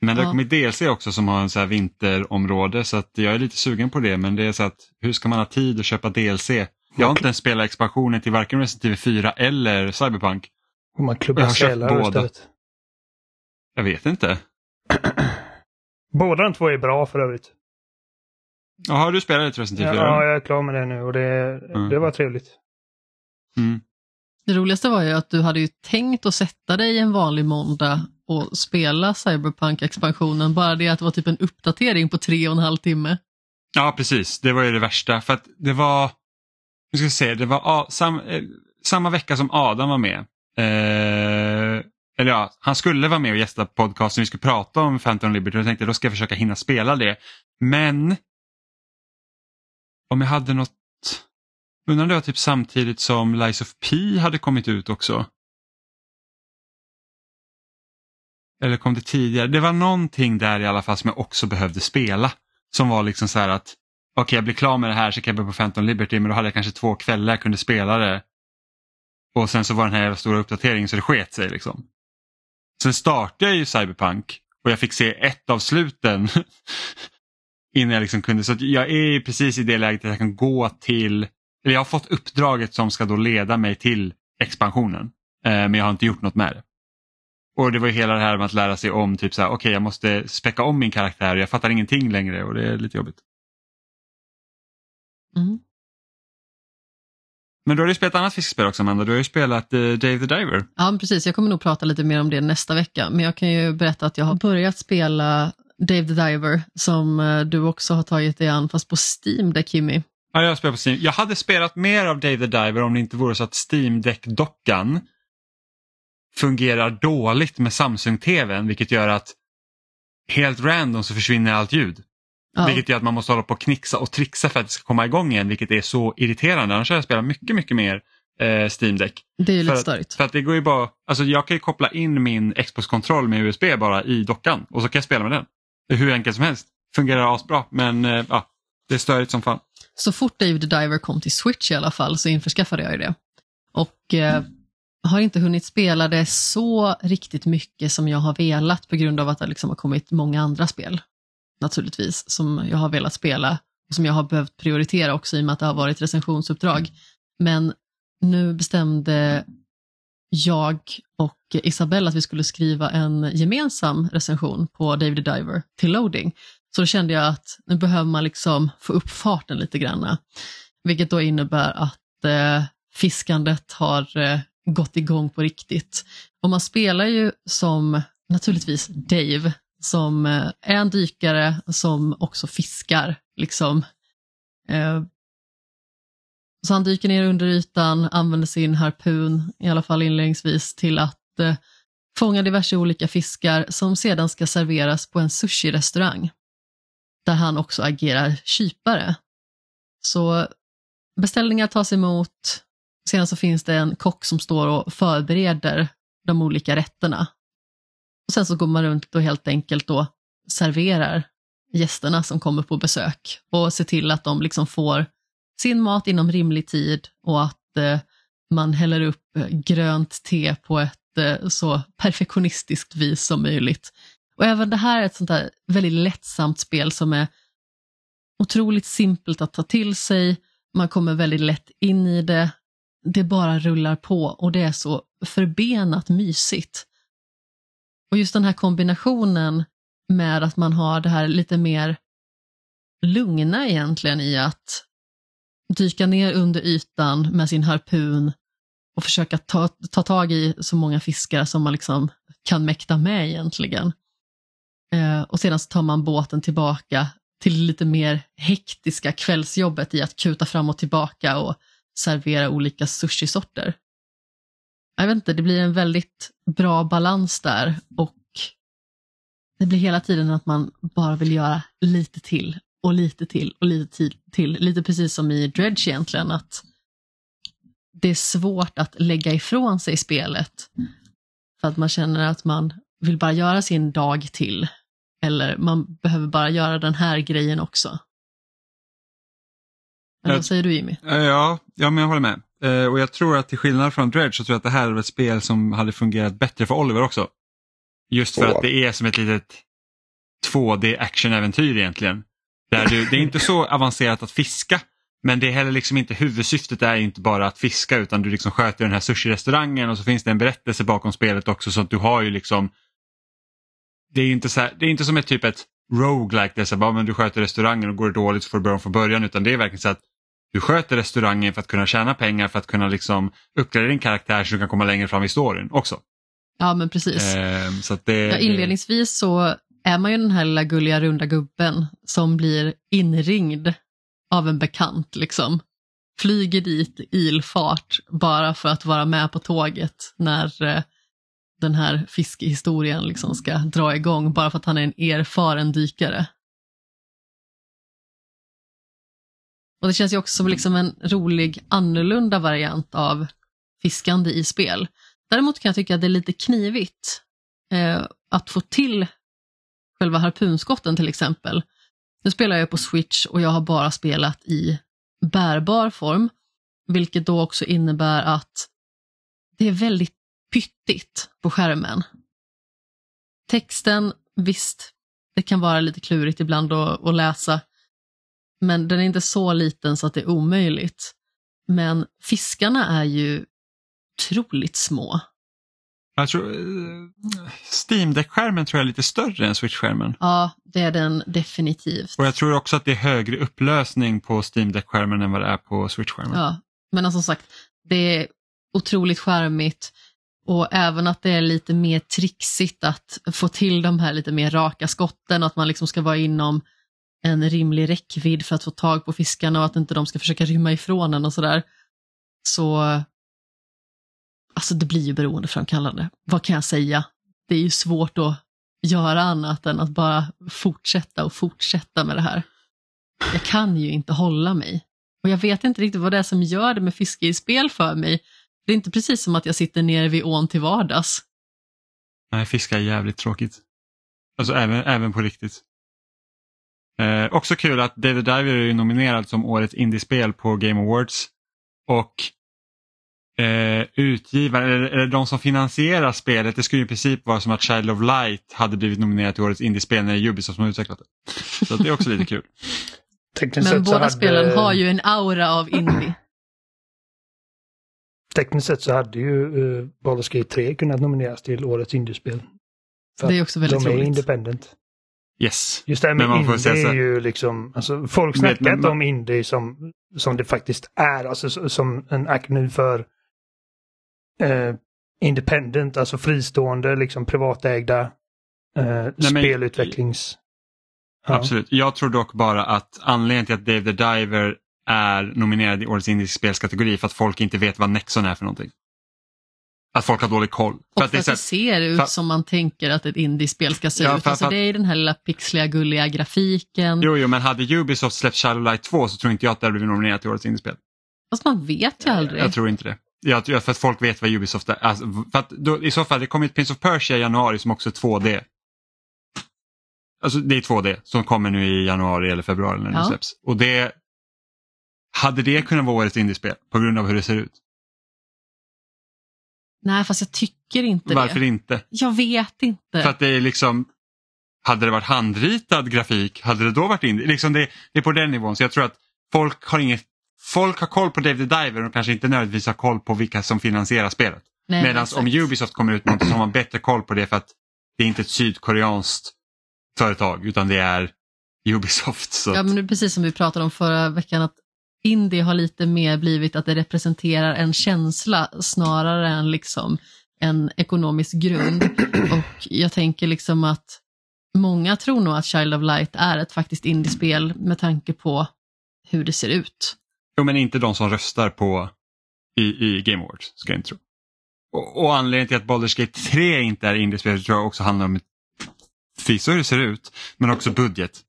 Men det Ja. har kommit DLC också som har en så här vinterområde så att jag är lite sugen på det men det är så att hur ska man ha tid att köpa DLC? Jag har inte ens spelat expansionen till varken Resident Evil 4 eller Cyberpunk. Och man Jag klubbar sälar båda. istället. Jag vet inte. [clears throat] Båda de två är bra för övrigt. Ja, har du spelat lite Resident Ja, Evil 4? ja, jag är klar med det nu och det, Mm. det var trevligt. Mm. Det roligaste var ju att du hade ju tänkt att sätta dig en vanlig måndag och spela Cyberpunk-expansionen, bara det att det var typ en uppdatering på tre och en halv timme. Ja, precis. Det var ju det värsta. För att det var, nu ska vi se, det var sam, eh, samma vecka som Adam var med. Eh, eller ja, han skulle vara med och gästa podcasten. Vi skulle prata om Phantom Liberty och jag tänkte då ska jag försöka hinna spela det. Men om jag hade något, undrar om det var typ samtidigt som Lies of P hade kommit ut också. Eller kom det tidigare? Det var någonting där i alla fall som jag också behövde spela. Som var liksom så här att okej jag blir klar med det här så kan jag börja på Phantom Liberty men då hade jag kanske två kvällar jag kunde spela det. Och sen så var den här stora uppdateringen så det sket sig liksom. Sen startade jag ju Cyberpunk och jag fick se ett av sluten [laughs] innan jag liksom kunde. Så att jag är precis i det läget att jag kan gå till, eller jag har fått uppdraget som ska då leda mig till expansionen. Eh, men jag har inte gjort något med det. Och det var ju hela det här med att lära sig om, typ så här, okej jag måste späcka om min karaktär och jag fattar ingenting längre och det är lite jobbigt. Mm. Men du har ju spelat annat fiskespel också Amanda, du har ju spelat uh, Dave the Diver. Ja, precis. Jag kommer nog prata lite mer om det nästa vecka, men jag kan ju berätta att jag har börjat spela Dave the Diver, som eh, du också har tagit dig an, fast på Steam där Kimmy. Ja, jag har spelat på Steam. Jag hade spelat mer av Dave the Diver om det inte vore så att Steam Deck-dockan fungerar dåligt med Samsung-TVn vilket gör att helt random så försvinner allt ljud. Ja, Vilket gör att man måste hålla på och knixa och trixa för att det ska komma igång igen vilket är så irriterande. Annars har jag spelat mycket, mycket mer eh, Steam Deck. det är ju För lite störigt. för att det går ju bara, alltså jag kan ju koppla in min Xbox-kontroll med USB bara i dockan och så kan jag spela med den. Hur enkelt som helst. Fungerar asbra men eh, ja, det är störigt som fan. Så fort Dave the Diver kom till Switch i alla fall så införskaffade jag ju det. Och eh, har inte hunnit spela det så riktigt mycket som jag har velat på grund av att det liksom har kommit många andra spel. Naturligtvis, som jag har velat spela och som jag har behövt prioritera också i och med att det har varit recensionsuppdrag. Men nu bestämde jag och Isabelle att vi skulle skriva en gemensam recension på David the Diver till loading. Så då kände jag att nu behöver man liksom få upp farten lite grann. Vilket då innebär att eh, fiskandet har eh, gått igång på riktigt. Och man spelar ju som naturligtvis Dave, som eh, är en dykare som också fiskar. Liksom. Eh, så han dyker ner under ytan, använder sin harpun, i alla fall inledningsvis, till att eh, fånga diverse olika fiskar som sedan ska serveras på en sushi-restaurang. där han också agerar kypare. Så beställningar tas emot, sedan så finns det en kock som står och förbereder de olika rätterna. Och sen så går man runt och helt enkelt då serverar gästerna som kommer på besök och ser till att de liksom får sin mat inom rimlig tid och att eh, man häller upp eh, grönt te på ett eh, så perfektionistiskt vis som möjligt. Och även det här är ett sånt där väldigt lättsamt spel som är otroligt simpelt att ta till sig. Man kommer väldigt lätt in i det. Det bara rullar på och det är så förbenat mysigt. Och just den här kombinationen med att man har det här lite mer lugna egentligen i att dyka ner under ytan med sin harpun och försöka ta, ta tag i så många fiskar som man liksom kan mäkta med egentligen. Eh, och sedan så tar man båten tillbaka till lite mer hektiska kvällsjobbet i att kuta fram och tillbaka och servera olika sushisorter. Jag vet inte, det blir en väldigt bra balans där och det blir hela tiden att man bara vill göra lite till och lite till och lite till. till. Lite precis som i Dredge egentligen, att det är svårt att lägga ifrån sig spelet. För att man känner att man vill bara göra sin dag till. Eller man behöver bara göra den här grejen också. Eller vad säger du Jimmy? Ja, ja men jag håller med. Eh, och jag tror att till skillnad från Dredge så tror jag att det här är ett spel som hade fungerat bättre för Oliver också. Just för att det är som ett litet 2D actionäventyr egentligen. Där du, det är inte så avancerat att fiska men det är heller liksom inte huvudsyftet är inte bara att fiska utan du liksom sköter den här sushi-restaurangen och så finns det en berättelse bakom spelet också så att du har ju liksom Det är inte, så här, det är inte som ett typ ett roguelike där så bara, men du sköter restaurangen och går det dåligt så får du börja om från början utan det är verkligen så att du sköter restaurangen för att kunna tjäna pengar för att kunna liksom uppgradera din karaktär så du kan komma längre fram i storyn också. Ja men precis. Eh, så det, ja, inledningsvis så är man ju den här lilla gulliga runda gubben som blir inringd av en bekant liksom. Flyger dit ilfart bara för att vara med på tåget när eh, den här fiskehistorien liksom ska dra igång bara för att han är en erfaren dykare. Och det känns ju också som liksom en rolig annorlunda variant av fiskande i spel. Däremot kan jag tycka att det är lite knivigt eh, att få till själva harpunskotten till exempel. Nu spelar jag på Switch och jag har bara spelat i bärbar form, vilket då också innebär att det är väldigt pyttigt på skärmen. Texten, visst, det kan vara lite klurigt ibland att, att läsa, men den är inte så liten så att det är omöjligt. Men fiskarna är ju otroligt små. Jag tror, eh, Steam Deck-skärmen tror jag är lite större än Switch-skärmen. Ja, det är den definitivt. Och jag tror också att det är högre upplösning på Steam Deck-skärmen än vad det är på Switch-skärmen. Ja, men som sagt, det är otroligt skärmigt och även att det är lite mer trixigt att få till de här lite mer raka skotten att man liksom ska vara inom en rimlig räckvidd för att få tag på fiskarna och att inte de ska försöka rymma ifrån en och sådär. Så alltså det blir ju beroendeframkallande. Vad kan jag säga? Det är ju svårt att göra annat än att bara fortsätta och fortsätta med det här. Jag kan ju inte hålla mig. Och jag vet inte riktigt vad det är som gör det med fiske i spel för mig. Det är inte precis som att jag sitter nere vid ån till vardags. Nej, fiska är jävligt tråkigt. Alltså även, även på riktigt. Eh, också kul att David Diver är nominerad som årets indiespel på Game Awards. Och eh, utgivare, eller, eller de som finansierar spelet, det skulle i princip vara som att Child of Light hade blivit nominerat till årets indiespel när det är Ubisoft som har utvecklat det. Så det är också lite kul. [laughs] Men båda hade... spelen har ju en aura av indie. Tekniskt sett så hade ju uh, Baldur's Gate 3 kunnat nomineras till årets indiespel. det är också väldigt de roligt. De är independent. Yes. Just det här med indie är ju liksom, alltså folk snackar inte om indie som, som det faktiskt är, alltså som en akronym för eh, independent, alltså fristående, liksom privatägda eh, Nej, spelutvecklings... Ja. Absolut. Jag tror dock bara att anledningen till att Dave the Diver är nominerad i årets indiska spelskategori för att folk inte vet vad Nexon är för någonting. Att folk har dålig koll. Och för att att det ser ut för- som man tänker att ett indiespel ska se Ja, ut. för- Alltså, för- det är den här lilla pixliga gulliga grafiken. Jo, jo, men hade Ubisoft släppt Shadow Light 2 så tror inte jag att det hade blivit nominerat till årets indiespel. Fast man vet ju aldrig. Jag tror inte det. Jag, för att folk vet vad Ubisoft är. Alltså, för att då, I så fall, det kommer ett Prince of Persia i januari som också är 2D. Alltså det är 2D som kommer nu i januari eller februari när det Ja. släpps. Och det hade det kunnat vara årets indiespel på grund av hur det ser ut? Nej, fast jag tycker inte Varför det. inte? Jag vet inte. För att det är liksom hade det varit handritad grafik, hade det då varit indie? Liksom det, det är på den nivån. Så jag tror att folk har inget Folk har koll på the Diver och kanske inte nödvändigtvis har koll på vilka som finansierar spelet. Medan om Ubisoft kommer ut med något så har man bättre koll på det för att det är inte ett sydkoreanskt företag utan det är Ubisoft. Så Ja, men det är precis som vi pratade om förra veckan, att indie har lite mer blivit att det representerar en känsla snarare än liksom en ekonomisk grund. [clears throat] Och jag tänker liksom att många tror nog att Child of Light är ett faktiskt indiespel med tanke på hur det ser ut. Jo, men inte de som röstar på i, i Game Awards, ska jag inte tro. Och, och anledningen till att Baldur's Gate 3 inte är indiespel tror jag också handlar om förvisso hur det ser ut, men också budget.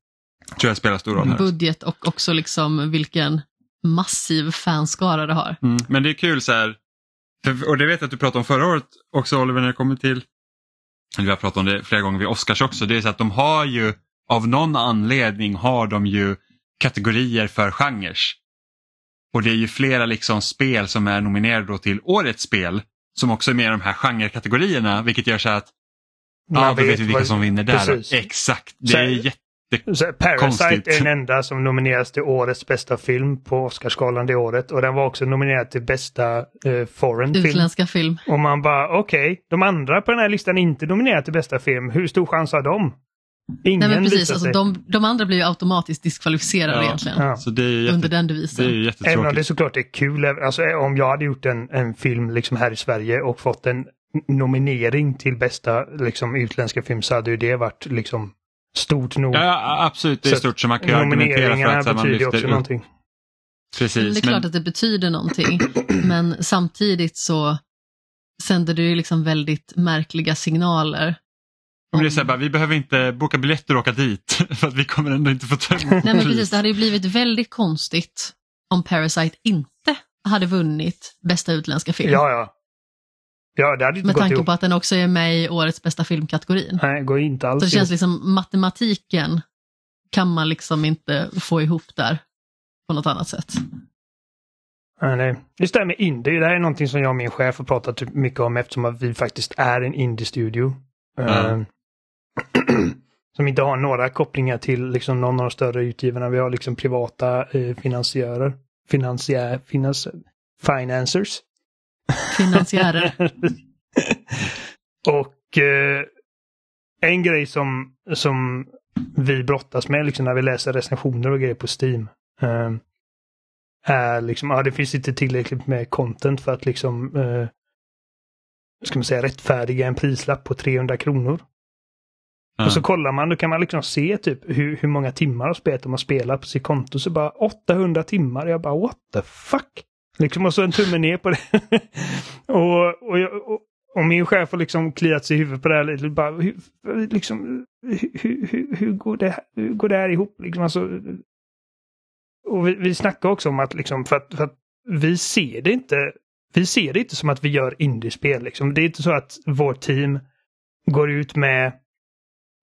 Tror jag spelar stor roll här. Budget och också liksom vilken massiv fanskara det har. Mm. Men det är kul så här, för, och det vet jag att du pratade om förra året också Oliver när det kommer till, eller vi har pratat om det flera gånger vid Oscars också, det är så att de har ju, av någon anledning har de ju kategorier för genrer. Och det är ju flera liksom spel som är nominerade då till årets spel som också är med i de här genrekategorierna vilket gör så att Man ja, då vet vi vilka som vinner där. Precis. Exakt, det är jätte... Så Parasite Konstigt. är den enda som nomineras till årets bästa film på Oscarsgalan det året. Och den var också nominerad till bästa eh, foreign film. Utländska film. Och man bara okej, de andra på den här listan är inte nominerade till bästa film. Hur stor chans har de? Ingen Nej men precis, visar alltså, sig. de, de andra blir ju automatiskt diskvalificerade Ja. egentligen. Ja. Så det är ju Under jätte, den det devisen. är ju Även om det såklart är kul. Alltså, om jag hade gjort en, en film liksom här i Sverige och fått en nominering till bästa liksom, utländska film så hade ju det varit liksom stort nog. Ja, absolut, det är Så stort så man kan ju argumentera för att här, man lyfter också upp. någonting. Men Precis, det är klart att det betyder någonting, [clears throat] men samtidigt så sänder det ju liksom väldigt märkliga signaler. Om det är så här, bara, vi behöver inte boka biljetter och åka dit [laughs] för att vi kommer ändå inte få ta Nej men precis, det hade ju blivit väldigt konstigt om Parasite inte hade vunnit bästa utländska film. Ja, ja. Ja, det hade inte med gått tanke ihop. på att den också är med i årets bästa filmkategorin. Nej, går inte alls Så det känns ihop. liksom, matematiken kan man liksom inte få ihop där på något annat sätt. Nej, nej. Just det här med indie, det här är någonting som jag och min chef har pratat typ mycket om eftersom att vi faktiskt är en indie-studio. Eh, [clears throat] som inte har några kopplingar till liksom någon av de större utgivarna. Vi har liksom privata eh, finansiärer. Finansiär, finans, financers. Finansiärer. [laughs] och eh, en grej som, som vi brottas med liksom när vi läser recensioner och grejer på Steam. Eh, är liksom, ja det finns inte tillräckligt med content för att liksom eh, ska man säga rättfärdiga en prislapp på 300 kronor. Ja. Och så kollar man, då kan man liksom se typ hur, hur många timmar av spelet de har spelat på sitt konto. Så bara 800 timmar. Jag bara what the fuck? Liksom och så en tumme ner på det. [laughs] och, och, jag, och, och min chef har liksom kliat sig i huvudet på det här lite. Bara, hur, liksom, hur, hur, hur, går det, här- hur går det här ihop? Liksom, alltså, och vi, vi snackar också om att, liksom, för att, för att vi ser det inte vi ser det inte som att vi gör indiespel. Liksom. Det är inte så att vårt team går ut med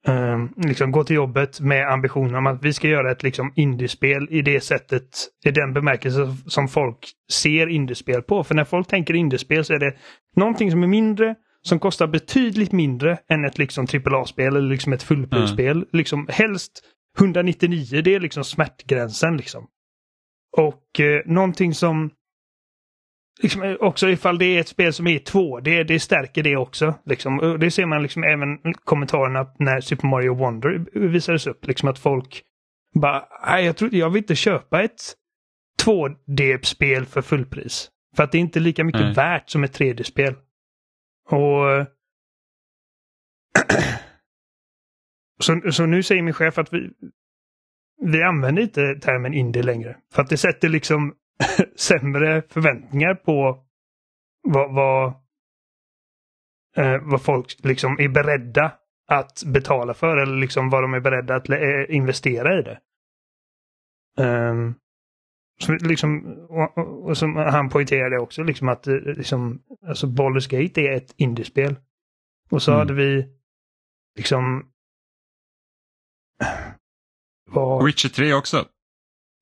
eh, liksom går till jobbet med ambitionen om att vi ska göra ett liksom, indiespel i det sättet, i den bemärkelse som folk ser indiespel på. För när folk tänker indiespel så är det någonting som är mindre, som kostar betydligt mindre än ett liksom AAA-spel eller liksom ett fullprisspel. Liksom, helst 199, det är liksom smärtgränsen liksom. Och eh, någonting som liksom, också ifall det är ett spel som är i två, det, det stärker det också. Liksom. Det ser man liksom även kommentarerna när Super Mario Wonder visades upp. Liksom att folk bara, nej jag, tror, jag vill inte köpa ett 2D-spel för fullpris. För att det är inte lika mycket Nej. värt som ett 3D-spel. Och [clears throat] så, så nu säger min chef att vi, vi använder inte termen indie längre. För att det sätter liksom [laughs] sämre förväntningar på vad, vad, eh, vad folk liksom är beredda att betala för eller liksom vad de är beredda att eh, investera i det. Um, så liksom, och, och, och som han poängterade också, liksom att eh, liksom, alltså Baldur's Gate är ett indiespel. Och så Mm. hade vi liksom... Vad, Witcher 3 också.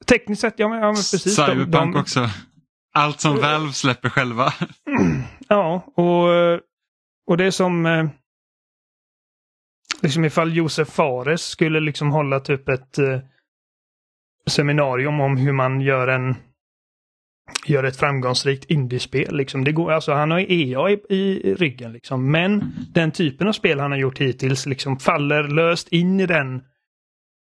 Tekniskt sett, ja men, ja, men precis. de- Cyberpunk de- också. Allt som Valve släpper själva. [clears throat] Ja, och, och det är som... eh, Liksom ifall Josef Fares skulle liksom hålla typ ett eh, seminarium om hur man gör en gör ett framgångsrikt indiespel. Liksom. Det går, alltså, han har EA i, i ryggen. Liksom. Men den typen av spel han har gjort hittills liksom faller löst in i den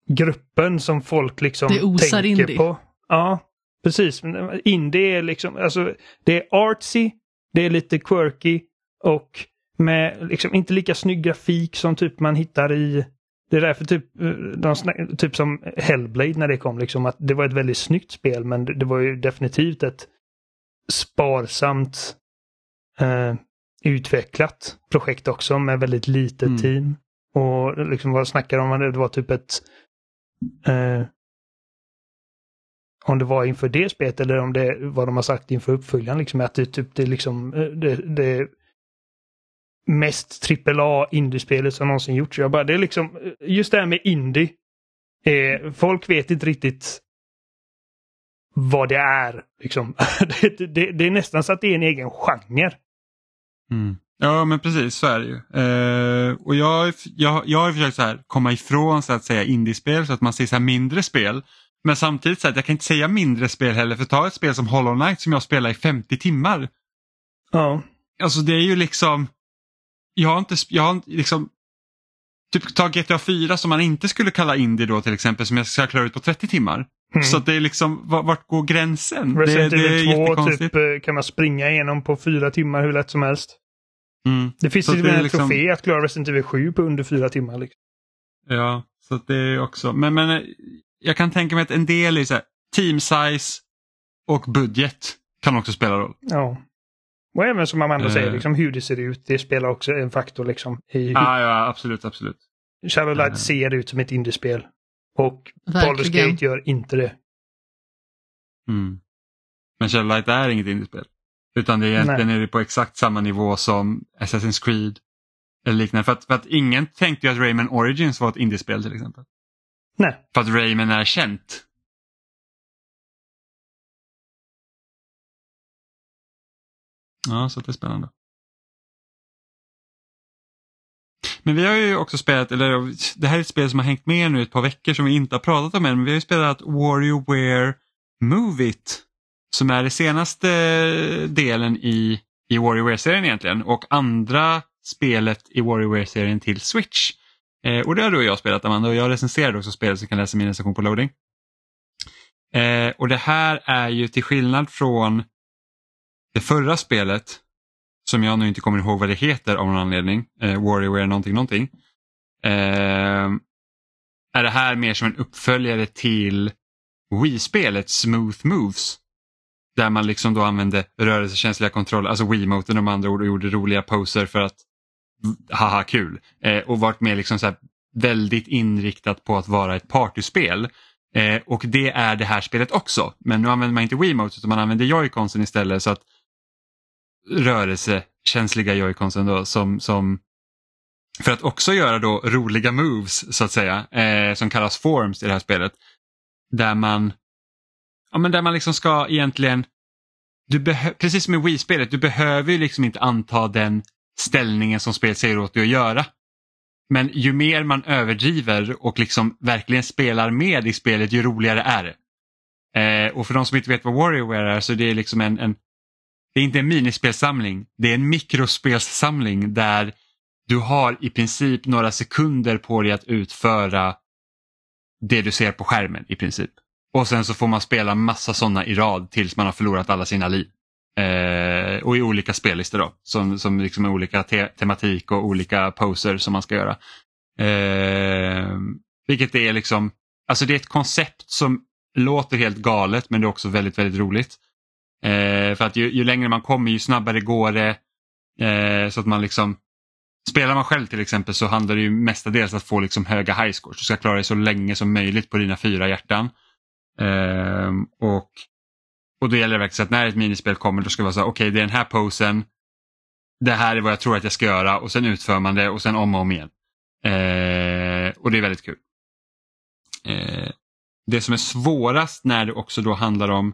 gruppen som folk liksom Det osar tänker indie. på. Ja, precis. Men Indie är liksom, alltså det är artsy, det är lite quirky och med liksom inte lika snygg grafik som typ man hittar i det är därför typ, eh, de, typ som Hellblade när det kom, liksom att det var ett väldigt snyggt spel men det, det var ju definitivt ett sparsamt eh, utvecklat projekt också med väldigt litet Mm. team. Och liksom vad snackar de om? Det var typ ett eh, om det var inför det spelet eller om det vad de har sagt inför uppföljaren. Liksom, att det, typ, det, är liksom, eh, det, det mest AAA indiespelet som någonsin gjorts. Jag bara, det är liksom, eh, just det här med indie. Eh, folk vet inte riktigt vad det är. Liksom. [laughs] det, det, det är nästan så att det är en egen genre. Mm. Ja men precis så är det ju. Eh, och jag, jag, jag har försökt så här, komma ifrån så att säga indiespel så att man ser så mindre spel. Men samtidigt så att jag kan inte säga mindre spel heller för ta ett spel som Hollow Knight som jag spelar i 50 timmar. Ja. Alltså det är ju liksom, jag har inte, jag har liksom, typ ta GTA 4 som man inte skulle kalla indie då till exempel som jag ska klara ut på 30 timmar. Mm. Så det är liksom, vart, går gränsen? Resident det, det är Evil 2 jättekonstigt. typ, eh, kan man springa igenom på fyra timmar hur lätt som helst. Mm. Det finns till och med en liksom- trofé att klara Resident Evil 7 på under fyra timmar. Liksom. Ja, så att det är också, men, men eh, jag kan tänka mig att en del är så här, team size och budget kan också spela roll. Ja. Och även som Amanda Eh. säger, liksom, hur det ser ut. Det spelar också en faktor. Liksom, i hur Ja, ja absolut, absolut. Shadow Light Eh. ser ut som ett indiespel. Och Baldur's. Gate gör inte det. Mm. Men Shadow Light är inget indiespel. Utan det är egentligen är det på exakt samma nivå som Assassin's Creed. Eller liknande. För att, för att ingen tänkte ju att Rayman Origins var ett indiespel till exempel. Nej. För att Rayman är känt. Ja, så det är spännande. Men vi har ju också spelat, eller det här är ett spel som har hängt med nu ett par veckor som vi inte har pratat om än, men vi har ju spelat WarioWare Move It. Som är den senaste eh, delen i, i Warrior-serien egentligen och andra spelet i Warrior-serien till Switch. Eh, och det har du och jag spelat Amanda och jag recenserade också spelet så du kan läsa min recension på loading. Eh, och det här är ju till skillnad från det förra spelet som jag nu inte kommer ihåg vad det heter av någon anledning, eh, Warrior någonting någonting. Eh, är det här mer som en uppföljare till Wii-spelet Smooth Moves. Där man liksom då använde rörelsekänsliga kontroller, alltså Wiimoten med andra ord och gjorde roliga poser för att haha kul. Eh, och varit mer liksom så här väldigt inriktat på att vara ett partyspel. Eh, och det är det här spelet också. Men nu använder man inte Wiimote utan man använder joyconsen istället så att rörelsekänsliga joyconsen då som, som för att också göra då roliga moves så att säga eh, som kallas forms i det här spelet. Där man ja, men där man liksom ska egentligen du precis som i Wii-spelet, du behöver ju liksom inte anta den ställningen som spelet säger åt dig att göra. Men ju mer man överdriver och liksom verkligen spelar med i spelet, ju roligare är det. Eh, och för de som inte vet vad Warriorware är så det är liksom en, en det är inte en minispelsamling, det är en mikrospelssamling där du har i princip några sekunder på dig att utföra det du ser på skärmen i princip. Och sen så får man spela massa sådana i rad tills man har förlorat alla sina liv. Eh, och i olika spellistor då, som, som liksom är olika te tematik och olika poser som man ska göra. Eh, vilket är liksom, alltså det är ett koncept som låter helt galet men det är också väldigt, väldigt roligt. Eh, för att ju, ju längre man kommer ju snabbare går det. Eh, så att man liksom, spelar man själv till exempel så handlar det ju mestadels att få liksom höga highscores. Du ska klara dig så länge som möjligt på dina fyra hjärtan. Ehm, och, och då gäller det verkligen att när ett minispel kommer då ska det vara så okej okay, det är den här posen, det här är vad jag tror att jag ska göra och sen utför man det och sen om och om igen. Ehm, och det är väldigt kul. Ehm, det som är svårast när det också då handlar om,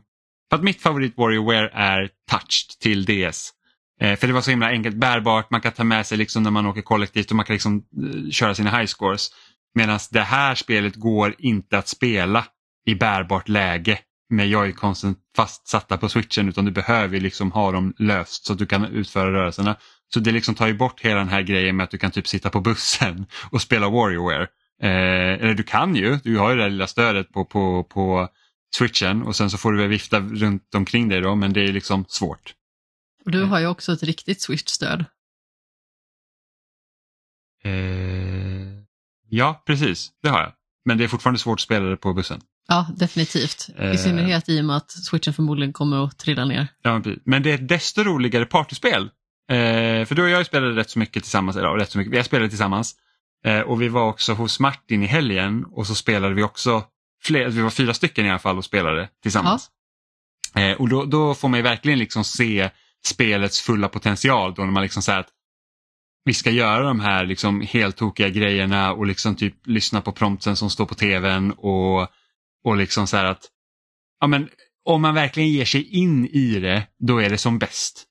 för att mitt favorit WarioWare är touched till DS. Eh, för det var så himla enkelt bärbart, man kan ta med sig liksom när man åker kollektivt och man kan liksom eh, köra sina high scores. Medan det här spelet går inte att spela i bärbart läge med joyconsen fastsatta på switchen utan du behöver liksom ha dem löst så att du kan utföra rörelserna. Så det liksom tar ju bort hela den här grejen med att du kan typ sitta på bussen och spela WarioWare. Eh, eller du kan ju, du har ju det lilla stödet på, på, på switchen och sen så får du väl vifta runt omkring dig då men det är liksom svårt. Och du har ju också ett riktigt Swish-stöd. Eh, ja, precis. Det har jag. Men det är fortfarande svårt att spela det på bussen. Ja, definitivt. I eh. synnerhet i och med att switchen förmodligen kommer att trilla ner. Ja, men det är ett desto roligare partyspel. Eh, för du och jag spelade rätt så mycket tillsammans, eller rätt så mycket, vi spelat tillsammans. Eh, och vi var också hos Martin i helgen och så spelade vi också, fler, vi var fyra stycken i alla fall och spelade tillsammans. Ja. Eh, och då, då, får man ju verkligen liksom se spelets fulla potential då när man liksom säger att vi ska göra de här liksom helt tokiga grejerna och liksom typ lyssna på prompten som står på tvn och, och liksom så här att ja, men, om man verkligen ger sig in i det, då är det som bäst.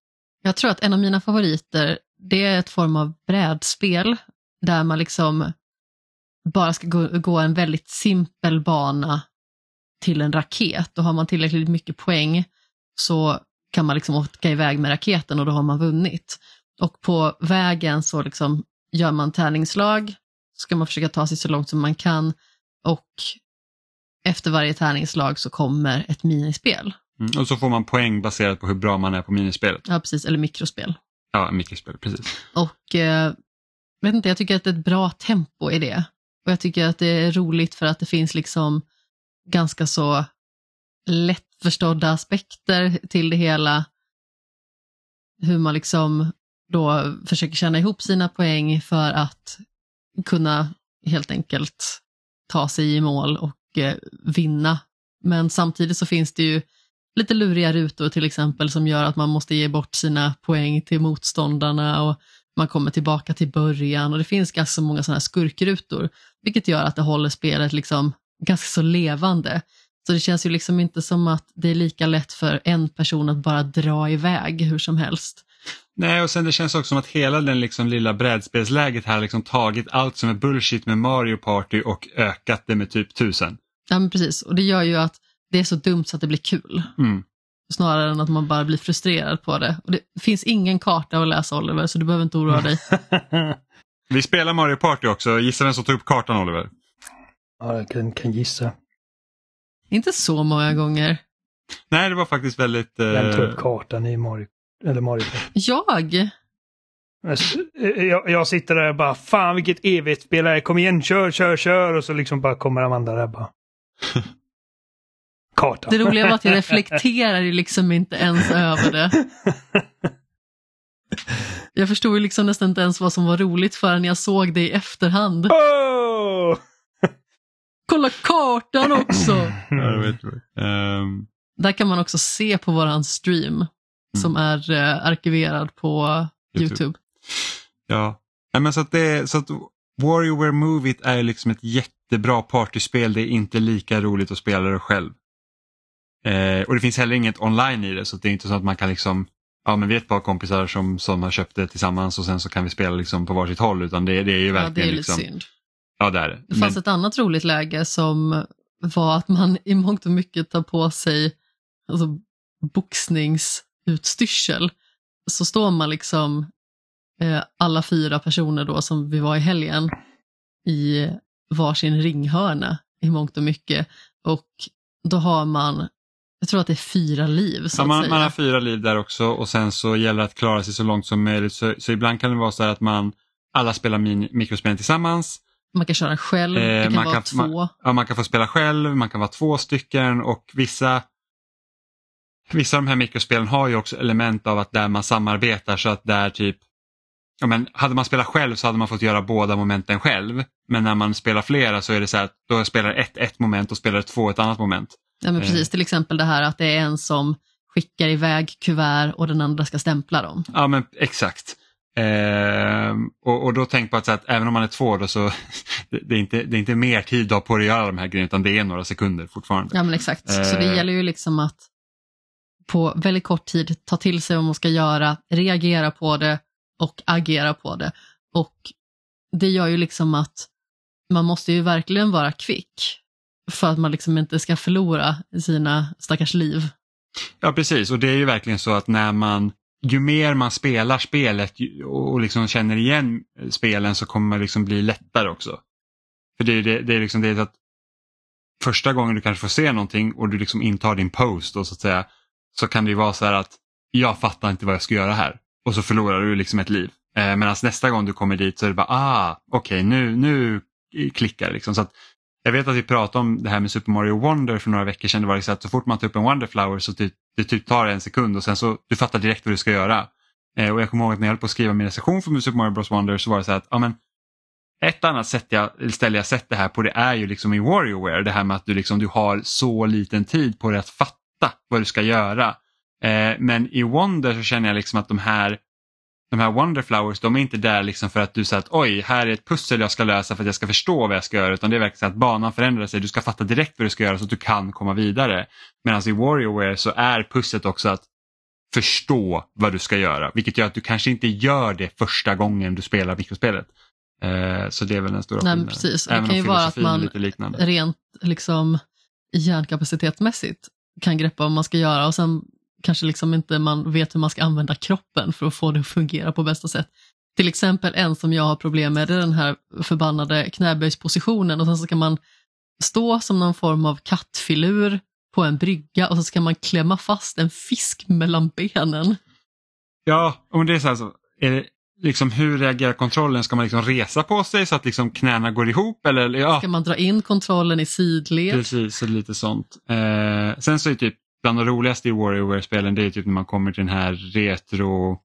Jag tror att en av mina favoriter, det är ett form av brädspel där man liksom bara ska gå, gå en väldigt simpel bana till en raket och har man tillräckligt mycket poäng så kan man liksom åka iväg med raketen och då har man vunnit. Och på vägen så liksom gör man tärningslag, ska man försöka ta sig så långt som man kan och efter varje tärningslag så kommer ett minispel. Mm, och så får man poäng baserat på hur bra man är på minispelet. Ja, precis, eller mikrospel. Ja, mikrospel, precis. Och eh, vet inte, jag tycker att det är ett bra tempo i det. Och jag tycker att det är roligt för att det finns liksom ganska så lättförstådda aspekter till det hela. Hur man liksom då försöker tjäna ihop sina poäng för att kunna helt enkelt ta sig i mål och Eh, vinna. Men samtidigt så finns det ju lite luriga rutor till exempel som gör att man måste ge bort sina poäng till motståndarna och man kommer tillbaka till början och det finns ganska många sådana här skurkrutor, vilket gör att det håller spelet liksom ganska så levande. Så det känns ju liksom inte som att det är lika lätt för en person att bara dra iväg hur som helst. Nej, och sen det känns också som att hela den liksom lilla brädspelsläget här liksom tagit allt som är bullshit med Mario Party och ökat det med typ tusen. Ja, men precis. Och det gör ju att det är så dumt så att det blir kul. Mm. Snarare än att man bara blir frustrerad på det. Och det finns ingen karta att läsa Oliver, så du behöver inte oroa dig. [laughs] Vi spelar Mario Party också. Gissa vem som tog upp kartan Oliver? Ja, jag kan, kan gissa. Inte så många gånger. Nej, det var faktiskt väldigt... Eh... Vem tog upp kartan i Mario, eller Mario Party? Jag! Jag, jag, sitter där och bara, fan vilket evigt spelare, kom igen, kör, kör, kör. Och så liksom bara kommer Amanda där bara. [laughs] kartan. Det roliga var att jag reflekterar liksom inte ens över det. [laughs] Jag förstod ju liksom nästan inte ens vad som var roligt förrän jag såg det i efterhand. Oh! [laughs] Kolla kartan också! vet um... Där kan man också se på våran stream mm. som är uh, arkiverad på YouTube. YouTube. Ja, men så att, det, så att WarioWare Move It är liksom ett jättebra partyspel. Det är inte lika roligt att spela det själv. Eh, och det finns heller inget online i det så det är inte så att man kan liksom Ja men vi är ett par kompisar som, som har köpt det tillsammans och sen så kan vi spela liksom på varsitt håll utan det, det är ju verkligen ja, det är liksom, synd. Ja det är det. Det fanns men... ett annat roligt läge som var att man i mångt och mycket tar på sig alltså, boxningsutstyrsel. Så står man liksom eh, alla fyra personer då som vi var i helgen i varsin ringhörna i mångt och mycket och då har man jag tror att det är fyra liv. Så ja, man, man, har fyra liv där också och sen så gäller det att klara sig så långt som möjligt. Så, så ibland kan det vara så att man alla spelar min, mikrospel tillsammans. Man kan köra själv, eh, det kan man vara kan, två. Man, ja, man kan få spela själv, man kan vara två stycken och vissa Vissa av de här mikrospelen har ju också element av att där man samarbetar så att där typ ja, men hade man spelat själv så hade man fått göra båda momenten själv. Men när man spelar flera så är det så att då spelar ett ett moment och spelar två ett annat moment. Ja, men Eh. precis, till exempel det här att det är en som skickar iväg kuvert och den andra ska stämpla dem. Ja men exakt. Ehm, och, och då tänk på att, att även om man är två då så [laughs] det, är inte, det är inte mer tid du har på dig att göra de här grejerna utan det är några sekunder fortfarande. Ja men exakt, så det Eh. gäller ju liksom att på väldigt kort tid ta till sig vad man ska göra, reagera på det och agera på det. Och det gör ju liksom att man måste ju verkligen vara kvick för att man liksom inte ska förlora sina stackars liv. Ja precis och det är ju verkligen så att när man ju mer man spelar spelet och liksom känner igen spelen så kommer man liksom bli lättare också. För det är, det, det är liksom det att första gången du kanske får se någonting och du liksom intar din post och så att säga så kan det ju vara så här att jag fattar inte vad jag ska göra här och så förlorar du liksom ett liv. Eh, Medan nästa gång du kommer dit så är det bara ah okej nu, nu klickar det liksom. Så att, jag vet att vi pratade om det här med Super Mario Wonder för några veckor sedan. Det var liksom att så fort man tar upp en Wonderflower så typ, det typ tar en sekund och sen så du fattar direkt vad du ska göra. Eh, och jag kommer ihåg att när jag höll på att skriva min recension för Super Mario Bros Wonder så var det så här att ja, men, ett annat sätt jag, ställe jag sett det här på det är ju liksom i WarioWare. Det här med att du, liksom, du har så liten tid på dig att fatta vad du ska göra. Eh, men i Wonder så känner jag liksom att de här de här Wonderflowers, de är inte där liksom för att du säger att oj, här är ett pussel jag ska lösa för att jag ska förstå vad jag ska göra. Utan det är verkligen så att banan förändrar sig. Du ska fatta direkt vad du ska göra så att du kan komma vidare. Medan i WarioWare så är pusslet också att förstå vad du ska göra. Vilket gör att du kanske inte gör det första gången du spelar mikrospelet. Eh, så det är väl den stora skillnaden. precis. Det Även kan ju vara att man rent liksom hjärnkapacitetsmässigt kan greppa vad man ska göra och sen kanske liksom inte man vet hur man ska använda kroppen för att få det att fungera på bästa sätt. Till exempel en som jag har problem med det är den här förbannade knäböjspositionen och sen så ska man stå som någon form av kattfilur på en brygga och så ska man klämma fast en fisk mellan benen. Ja, och det är så här så. Är det, liksom, hur reagerar kontrollen? Ska man liksom resa på sig så att liksom knäna går ihop? Eller, ja, Ska man dra in kontrollen i sidled? Precis, lite sånt. Eh, sen så är typ bland de roligaste i Warrior-spelen det är typ när man kommer till den här retro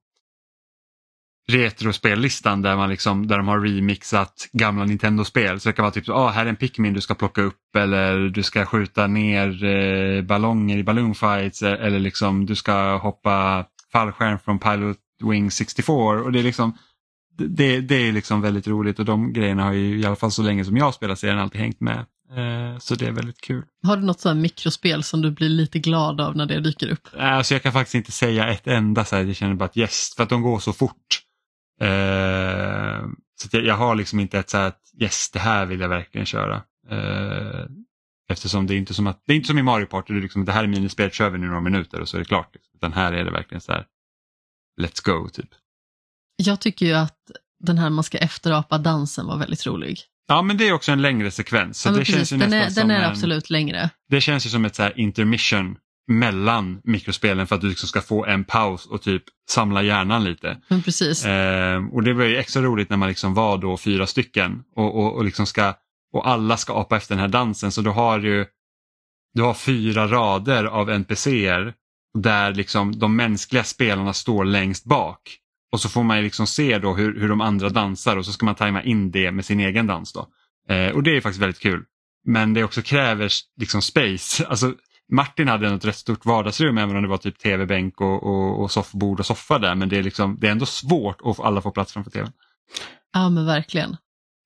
retrospellistan där, man liksom, där de har remixat gamla Nintendo-spel. Så det kan vara typ så, ah, här är en Pikmin du ska plocka upp eller du ska skjuta ner eh, ballonger i balloon fights e- eller liksom du ska hoppa fallskärm från Pilot Wing 64. Och det är liksom det, det är liksom väldigt roligt och de grejerna har ju i alla fall så länge som jag spelat serien alltid hängt med. Eh, så det är väldigt kul. Har du något sånt här mikrospel som du blir lite glad av när det dyker upp? Alltså jag kan faktiskt inte säga ett enda så här, jag känner bara att yes, för att de går så fort. Eh, så jag, jag har liksom inte ett så här att yes, det här vill jag verkligen köra. Eh, eftersom det är inte som att, det är inte som i Mario Party, det är liksom, det här är minispelet, kör vi nu några minuter och så är det klart. Liksom. Utan här är det verkligen så här, let's go typ. Jag tycker ju att den här man ska efterapa dansen var väldigt rolig. Ja men det är också en längre sekvens. Så ja, det precis, känns ju den är, den är en, absolut längre. Det känns ju som ett så intermission mellan mikrospelen för att du liksom ska få en paus och typ samla hjärnan lite. Men precis. Eh, och det var ju extra roligt när man liksom var då fyra stycken och, och, och, liksom ska, och alla ska apa efter den här dansen så du har ju du har fyra rader av NPCer där liksom de mänskliga spelarna står längst bak. Och så får man ju liksom se då hur, hur de andra dansar och så ska man tajma in det med sin egen dans. Då. Eh, och det är faktiskt väldigt kul. Men det också kräver liksom space. [laughs] Alltså, Martin hade ett rätt stort vardagsrum även om det var typ tv-bänk och, och, och soffbord och soffa där. Men det är, liksom, det är ändå svårt att alla få plats framför tvn. Ja men verkligen.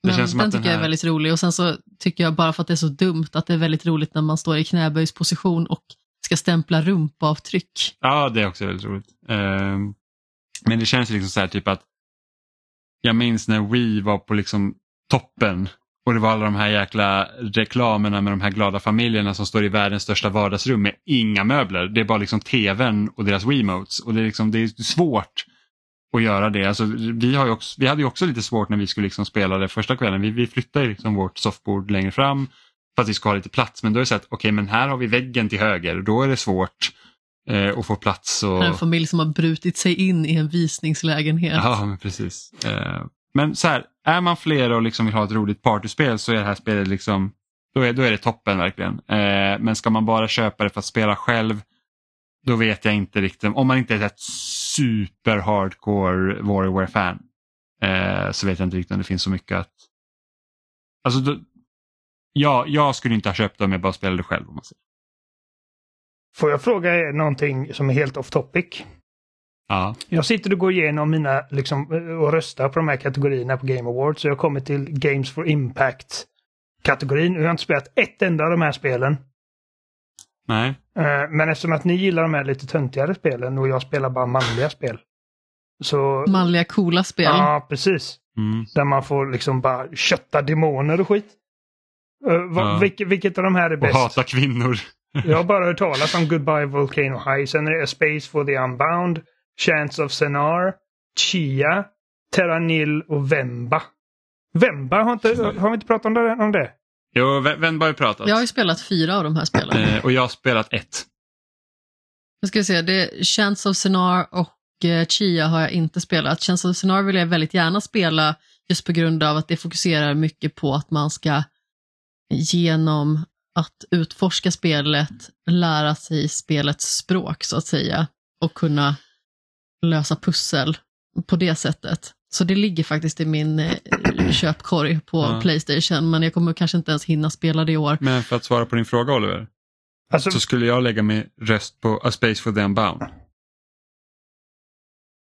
Men den att den tycker jag är här- väldigt rolig och sen så tycker jag bara för att det är så dumt att det är väldigt roligt när man står i knäböjsposition och ska stämpla rumpavtryck. Ja, det är också väldigt roligt. Ehm, men det känns ju liksom så här typ att jag minns när Wii var på liksom toppen och det var alla de här jäkla reklamerna med de här glada familjerna som står i världens största vardagsrum med inga möbler. Det är bara liksom tvn och deras Wiimotes och det är, liksom, det är svårt att göra det. Alltså, vi, har ju också, vi hade ju också lite svårt när vi skulle liksom spela det första kvällen. Vi, vi flyttade liksom vårt soffbord längre fram för att vi ska ha lite plats. Men då är det så att okej, men här har vi väggen till höger. Då är det svårt eh, att få plats. Och... En familj som har brutit sig in i en visningslägenhet. Ja, men precis. Eh, men så här, är man flera och liksom vill ha ett roligt partyspel så är det här spelet liksom, då är, då är det toppen verkligen. Eh, men ska man bara köpa det för att spela själv, då vet jag inte riktigt. Om man inte är ett super hardcore Warrior-fan, eh, så vet jag inte riktigt om det finns så mycket att... Alltså, då, ja, jag skulle inte ha köpt det om jag bara spelade själv. Om man säger. Får jag fråga er någonting som är helt off topic? Ja. Jag sitter och går igenom mina, liksom, och röstar på de här kategorierna på Game Awards. Så jag kommer till Games for Impact-kategorin. Jag har inte spelat ett enda av de här spelen. Nej. Eh, Men eftersom att ni gillar de här lite töntigare spelen och jag spelar bara manliga spel. Så... Manliga coola spel. Ja, precis. Mm. Där man får liksom bara kötta demoner och skit. Uh, va, Ja. vilket, vilket av de här är Och bäst? hata kvinnor. Jag har bara hört talas om Goodbye Volcano High. Sen är det A Space for the Unbound, Chance of Senar, Chia, Terranil och Vemba. Vemba, har, inte, har vi inte pratat om det? Om det? Jo, vän har ju pratat. Jag har ju spelat fyra av de här spelen. Eh, och jag har spelat ett. Nu ska vi se, det är Chance of Sonar och eh, Chia har jag inte spelat. Chance of Sonar vill jag väldigt gärna spela just på grund av att det fokuserar mycket på att man ska genom att utforska spelet lära sig spelets språk så att säga och kunna lösa pussel på det sättet. Så det ligger faktiskt i min eh, köpkorg på Ja. Playstation men jag kommer kanske inte ens hinna spela det i år. Men för att svara på din fråga Oliver. Alltså, Så skulle jag lägga min röst på A Space for the Unbound.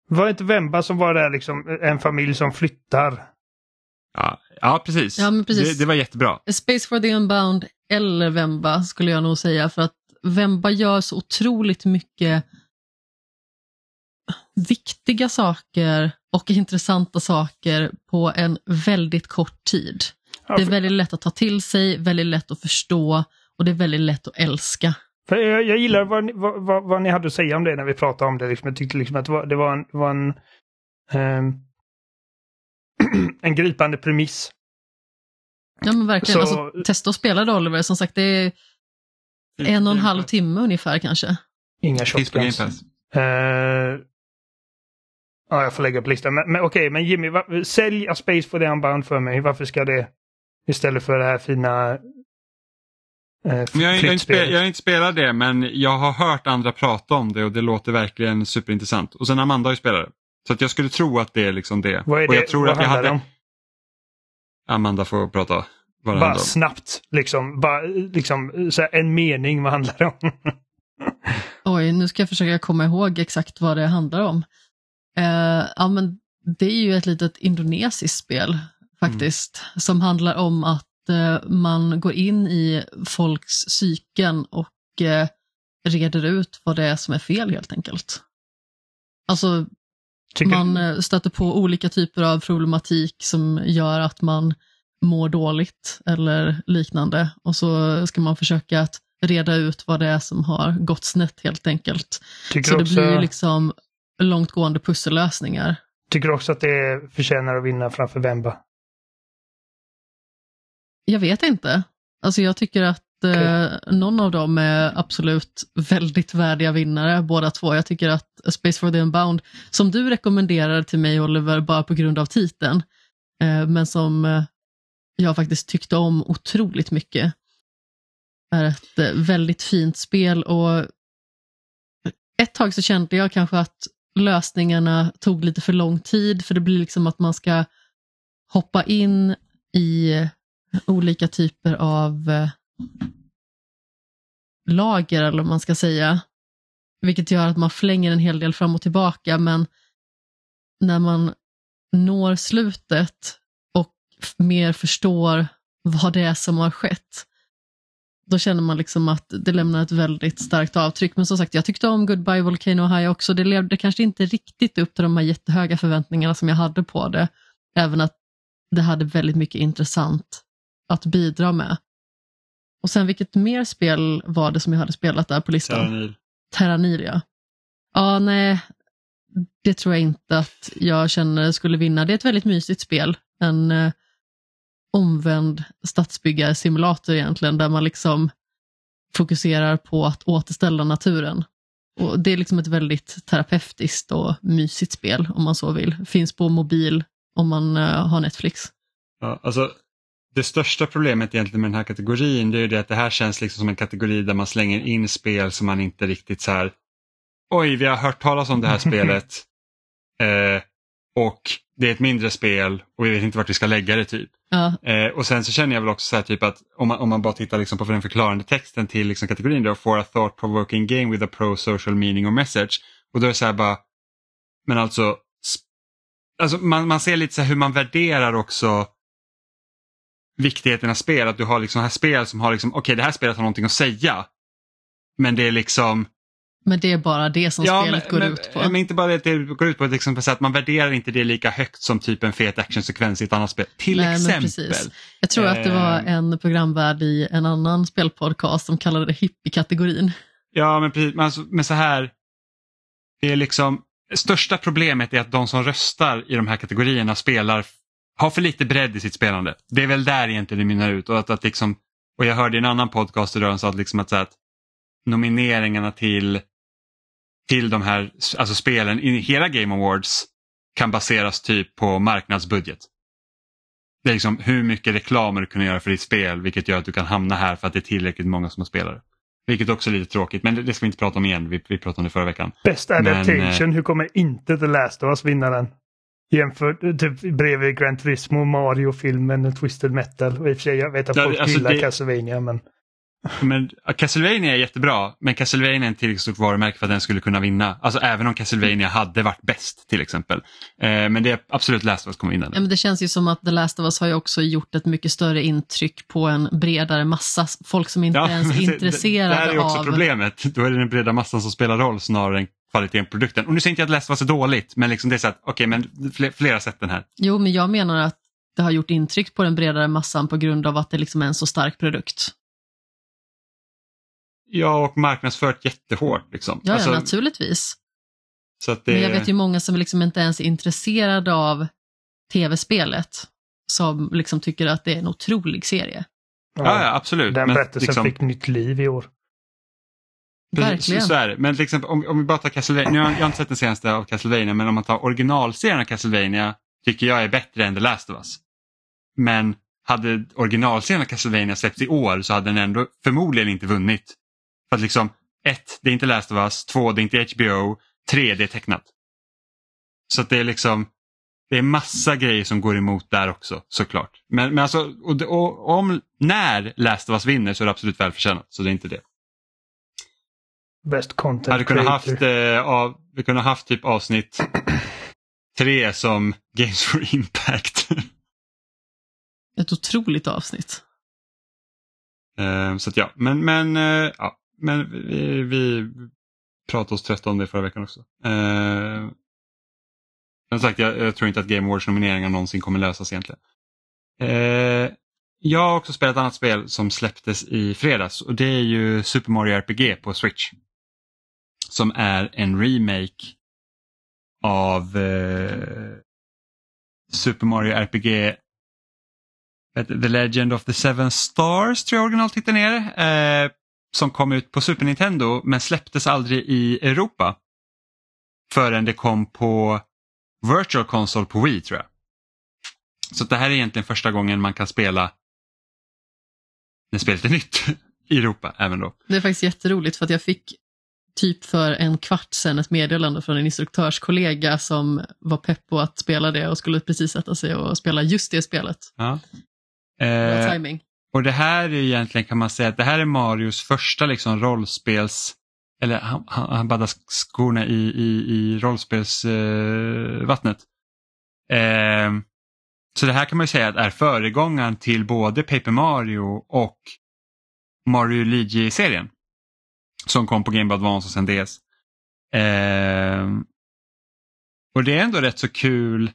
var det inte Vemba som var där liksom en familj som flyttar? Ja, ja precis. Ja, men precis. Det, det var jättebra. A Space for the Unbound eller Vemba skulle jag nog säga för att Vemba gör så otroligt mycket viktiga saker och intressanta saker på en väldigt kort tid. Ja, Det är väldigt lätt att ta till sig, väldigt lätt att förstå och det är väldigt lätt att älska. för jag, jag gillar vad, ni- vad, vad, vad ni hade att säga om det när vi pratade om det. Liksom. Jag tyckte liksom att det var, det var en, var en, ehm, [clears throat] en gripande premiss. Ja men verkligen, Så- alltså, testa att spela det Oliver, som sagt det är en och en halv timme ungefär kanske. Inga shotguns. Eh, ja, jag får lägga upp listan. Men, men okej, men Jimmy, va, sälj A Space for the Unbound för mig. Varför ska det istället för det här fina eh, Men jag, jag, har inte jag har inte spelat det men jag har hört andra prata om det och det låter verkligen superintressant. Och sen Amanda har ju spelat det. Så att jag skulle tro att det är liksom det. Vad är och det? jag tror vad att jag hade... om? Amanda får prata vad Bara snabbt, liksom. Bara, liksom så här, en mening, vad handlar det om? [laughs] Oj, nu ska jag försöka komma ihåg exakt vad det handlar om. Eh, ja, men det är ju ett litet indonesiskt spel faktiskt, som handlar om att eh, man går in i folks psyken och eh, reder ut vad det är som är fel helt enkelt. Alltså, Tycker, man eh, stöter på olika typer av problematik som gör att man mår dåligt eller liknande och så ska man försöka att reda ut vad det är som har gått snett helt enkelt. tycker, Så du det också, blir liksom långtgående pussellösningar. tycker du också att det förtjänar att vinna framför Vemba? Jag vet inte. Alltså jag tycker att eh, någon av dem är absolut väldigt värdiga vinnare, båda två. Jag tycker att A Space for the Unbound, som du rekommenderar till mig Oliver, bara på grund av titeln, eh, men som eh, jag faktiskt tyckte om otroligt mycket, är ett väldigt fint spel och ett tag så kände jag kanske att lösningarna tog lite för lång tid, för det blir liksom att man ska hoppa in i olika typer av lager, eller vad man ska säga. Vilket gör att man flänger en hel del fram och tillbaka, men när man når slutet och mer förstår vad det är som har skett, då känner man liksom att det lämnar ett väldigt starkt avtryck. Men som sagt, jag tyckte om Goodbye Volcano High också. Det levde kanske inte riktigt upp till de här jättehöga förväntningarna som jag hade på det. Även att det hade väldigt mycket intressant att bidra med. Och sen vilket mer spel var det som jag hade spelat där på listan? Terranil. Terranil, ja. Ja, nej, det tror jag inte att jag känner skulle vinna. Det är ett väldigt mysigt spel. En eh, omvänd stadsbyggarsimulator egentligen, där man liksom fokuserar på att återställa naturen. Och Det är liksom ett väldigt terapeutiskt och mysigt spel, om man så vill. Finns på mobil om man eh, har Netflix. Ja, alltså, det största problemet egentligen med den här kategorin det är ju det att det här känns liksom som en kategori där man slänger in spel som man inte riktigt så här Oj, vi har hört talas om det här spelet. [laughs] Eh, och det är ett mindre spel och vi vet inte vart vi ska lägga det typ. Ja, Eh, och sen så känner jag väl också så här typ att om man, om man bara tittar liksom på den förklarande texten till liksom kategorin då, for a thought provoking game with a pro social meaning or message. Och då är det så här bara, men alltså, alltså man, man ser lite så hur man värderar också viktigheten av spel. Att du har liksom här spel som har liksom, okej det här spelet har någonting att säga. Men det är liksom, men det är bara det som spelet går men, ut på. Men inte bara det det går ut på, liksom, på så att man värderar inte det lika högt som typ en fet actionsekvens i ett annat spel. Till Nej, men exempel. Jag tror att det var Eh. en programvärd i en annan spelpodcast som kallade det hippie-kategorin. Ja, men precis. Men, alltså, men så här. Det är liksom, största problemet är att de som röstar i de här kategorierna spelar, har för lite bredd i sitt spelande. Det är väl där egentligen det mynnar ut. Och, att, att liksom, och jag hörde i en annan podcast idag som sa att, liksom att, så att nomineringarna till, till de här alltså spelen i hela Game Awards kan baseras typ på marknadsbudget. Det är liksom hur mycket reklam du kan göra för ditt spel vilket gör att du kan hamna här för att det är tillräckligt många som har spelare. Vilket också är lite tråkigt men det, det ska vi inte prata om igen, vi, vi pratade om det förra veckan. Best Men, adaptation, hur kommer inte The Last of Us vinna den? Jämfört typ bredvid Gran Turismo, Mario-filmen, Twisted Metal. Och i och för sig, jag vet att Ja, folk alltså gillar det- Castlevania men... Men ja, Castlevania är jättebra men Castlevania är en tillräckligt stort varumärke för att den skulle kunna vinna. Alltså även om Castlevania hade varit bäst till exempel. Eh, men det är absolut Last of Us kommer vinna Ja, men det känns ju som att The Last of Us har ju också gjort ett mycket större intryck på en bredare massa. Folk som inte ens [laughs] är intresserade Det här är också av... problemet. Då är det den breda massan som spelar roll snarare än kvaliteten på produkten. Och nu säger inte jag att Last of Us är dåligt men liksom det är så att okej men fler, flera sätt den här. Jo, men jag menar att det har gjort intryck på den bredare massan på grund av att det liksom är en så stark produkt. Ja och marknadsfört jättehårt. Liksom. Ja, Alltså, ja naturligtvis. så att det... Men jag vet ju många som liksom inte ens är intresserade av tv-spelet. Som liksom tycker att det är en otrolig serie. Ja, ja absolut. Den Men berättelsen liksom- fick nytt liv i år. Verkligen. Så är det. Men till exempel om, om vi bara tar Castlevania, nu har jag, har inte sett den senaste av Castlevania, men om man tar originalserien av Castlevania tycker jag är bättre än The Last of Us. Men hade originalserien av Castlevania släppts i år så hade den ändå förmodligen inte vunnit. För att liksom, ett, det är inte Last of Us, två, det är inte HBO, tre, det är tecknat. Så att det är liksom, det är massa grejer som går emot där också såklart. Men, men alltså, och, och om, när Last of Us vinner så är det absolut välförtjänat, så det är inte det. Best content hade kunnat haft, eh, av, vi kunde ha haft typ avsnitt [clears throat] tre som [laughs] Games for Impact. [laughs] Ett otroligt avsnitt. eh, så att ja, men, men, eh, ja, men vi, vi pratade oss trötta om det förra veckan också. Eh, som sagt, jag, jag tror inte att Game Awards nomineringar någonsin kommer lösas egentligen. Eh, jag har också spelat ett annat spel som släpptes i fredags och det är ju Super Mario RPG på Switch. Som är en remake av eh, Super Mario RPG? The Legend of the Seven Stars tror jag originaltiteln är. Eh, som kom ut på Super Nintendo men släpptes aldrig i Europa. Förrän det kom på Virtual Console på Wii tror jag. Så det här är egentligen första gången man kan spela när spelet är nytt [laughs] i Europa även då. Det är faktiskt jätteroligt för att jag fick typ för en kvart sedan ett meddelande från en instruktörskollega som var pepp på att spela det och skulle precis sätta sig och spela just det spelet. Ja. Eh, timing. och det här är egentligen kan man säga att det här är Marios första liksom rollspels eller han, han, baddar skorna i, i, i rollspelsvattnet. Eh, eh, så det här kan man ju säga att är föregångaren till både Paper Mario och Mario Luigi-serien. Som kom på Game Boy Advance och sen DS. Eh, och det är ändå rätt så kul.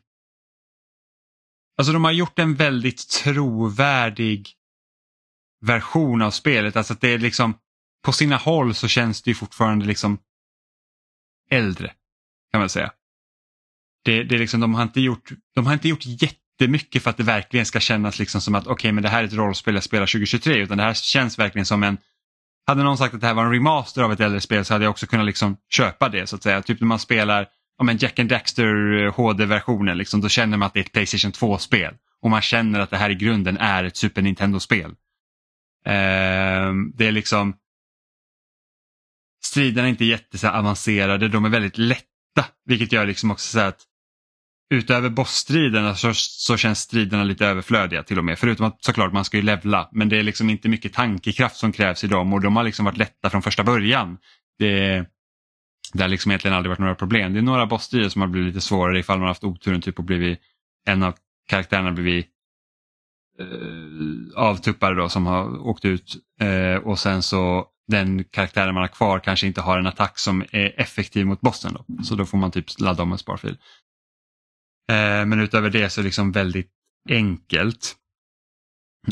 Alltså de har gjort en väldigt trovärdig version av spelet. Alltså att det är liksom på sina håll så känns det ju fortfarande liksom äldre. Kan man säga. Det, det är liksom, de, har inte gjort, de har inte gjort jättemycket för att det verkligen ska kännas liksom som att okej men det här är ett rollspel jag spelar 2023 utan det här känns verkligen som en hade någon sagt att det här var en remaster av ett äldre spel så hade jag också kunnat liksom köpa det så att säga. Typ när man spelar om en Jack and Daxter eh, HD-versionen liksom, då känner man att det är ett Playstation 2-spel. Och man känner att det här i grunden är ett Super Nintendo-spel. Eh, det är liksom striderna är inte jätteavancerade, de är väldigt lätta. Vilket gör liksom också så att utöver bossstriderna så, så känns striderna lite överflödiga till och med. Förutom att såklart man ska ju levla men det är liksom inte mycket tankekraft som krävs i dem och de har liksom varit lätta från första början. Det, det har liksom egentligen aldrig varit några problem. Det är några bossstrider som har blivit lite svårare ifall man har haft oturen typ och blivit en av karaktärerna blivit eh, avtuppare då som har åkt ut eh, och sen så den karaktären man har kvar kanske inte har en attack som är effektiv mot bossen. Då. Så då får man typ ladda om en sparfil. Eh, men utöver det så är det liksom väldigt enkelt.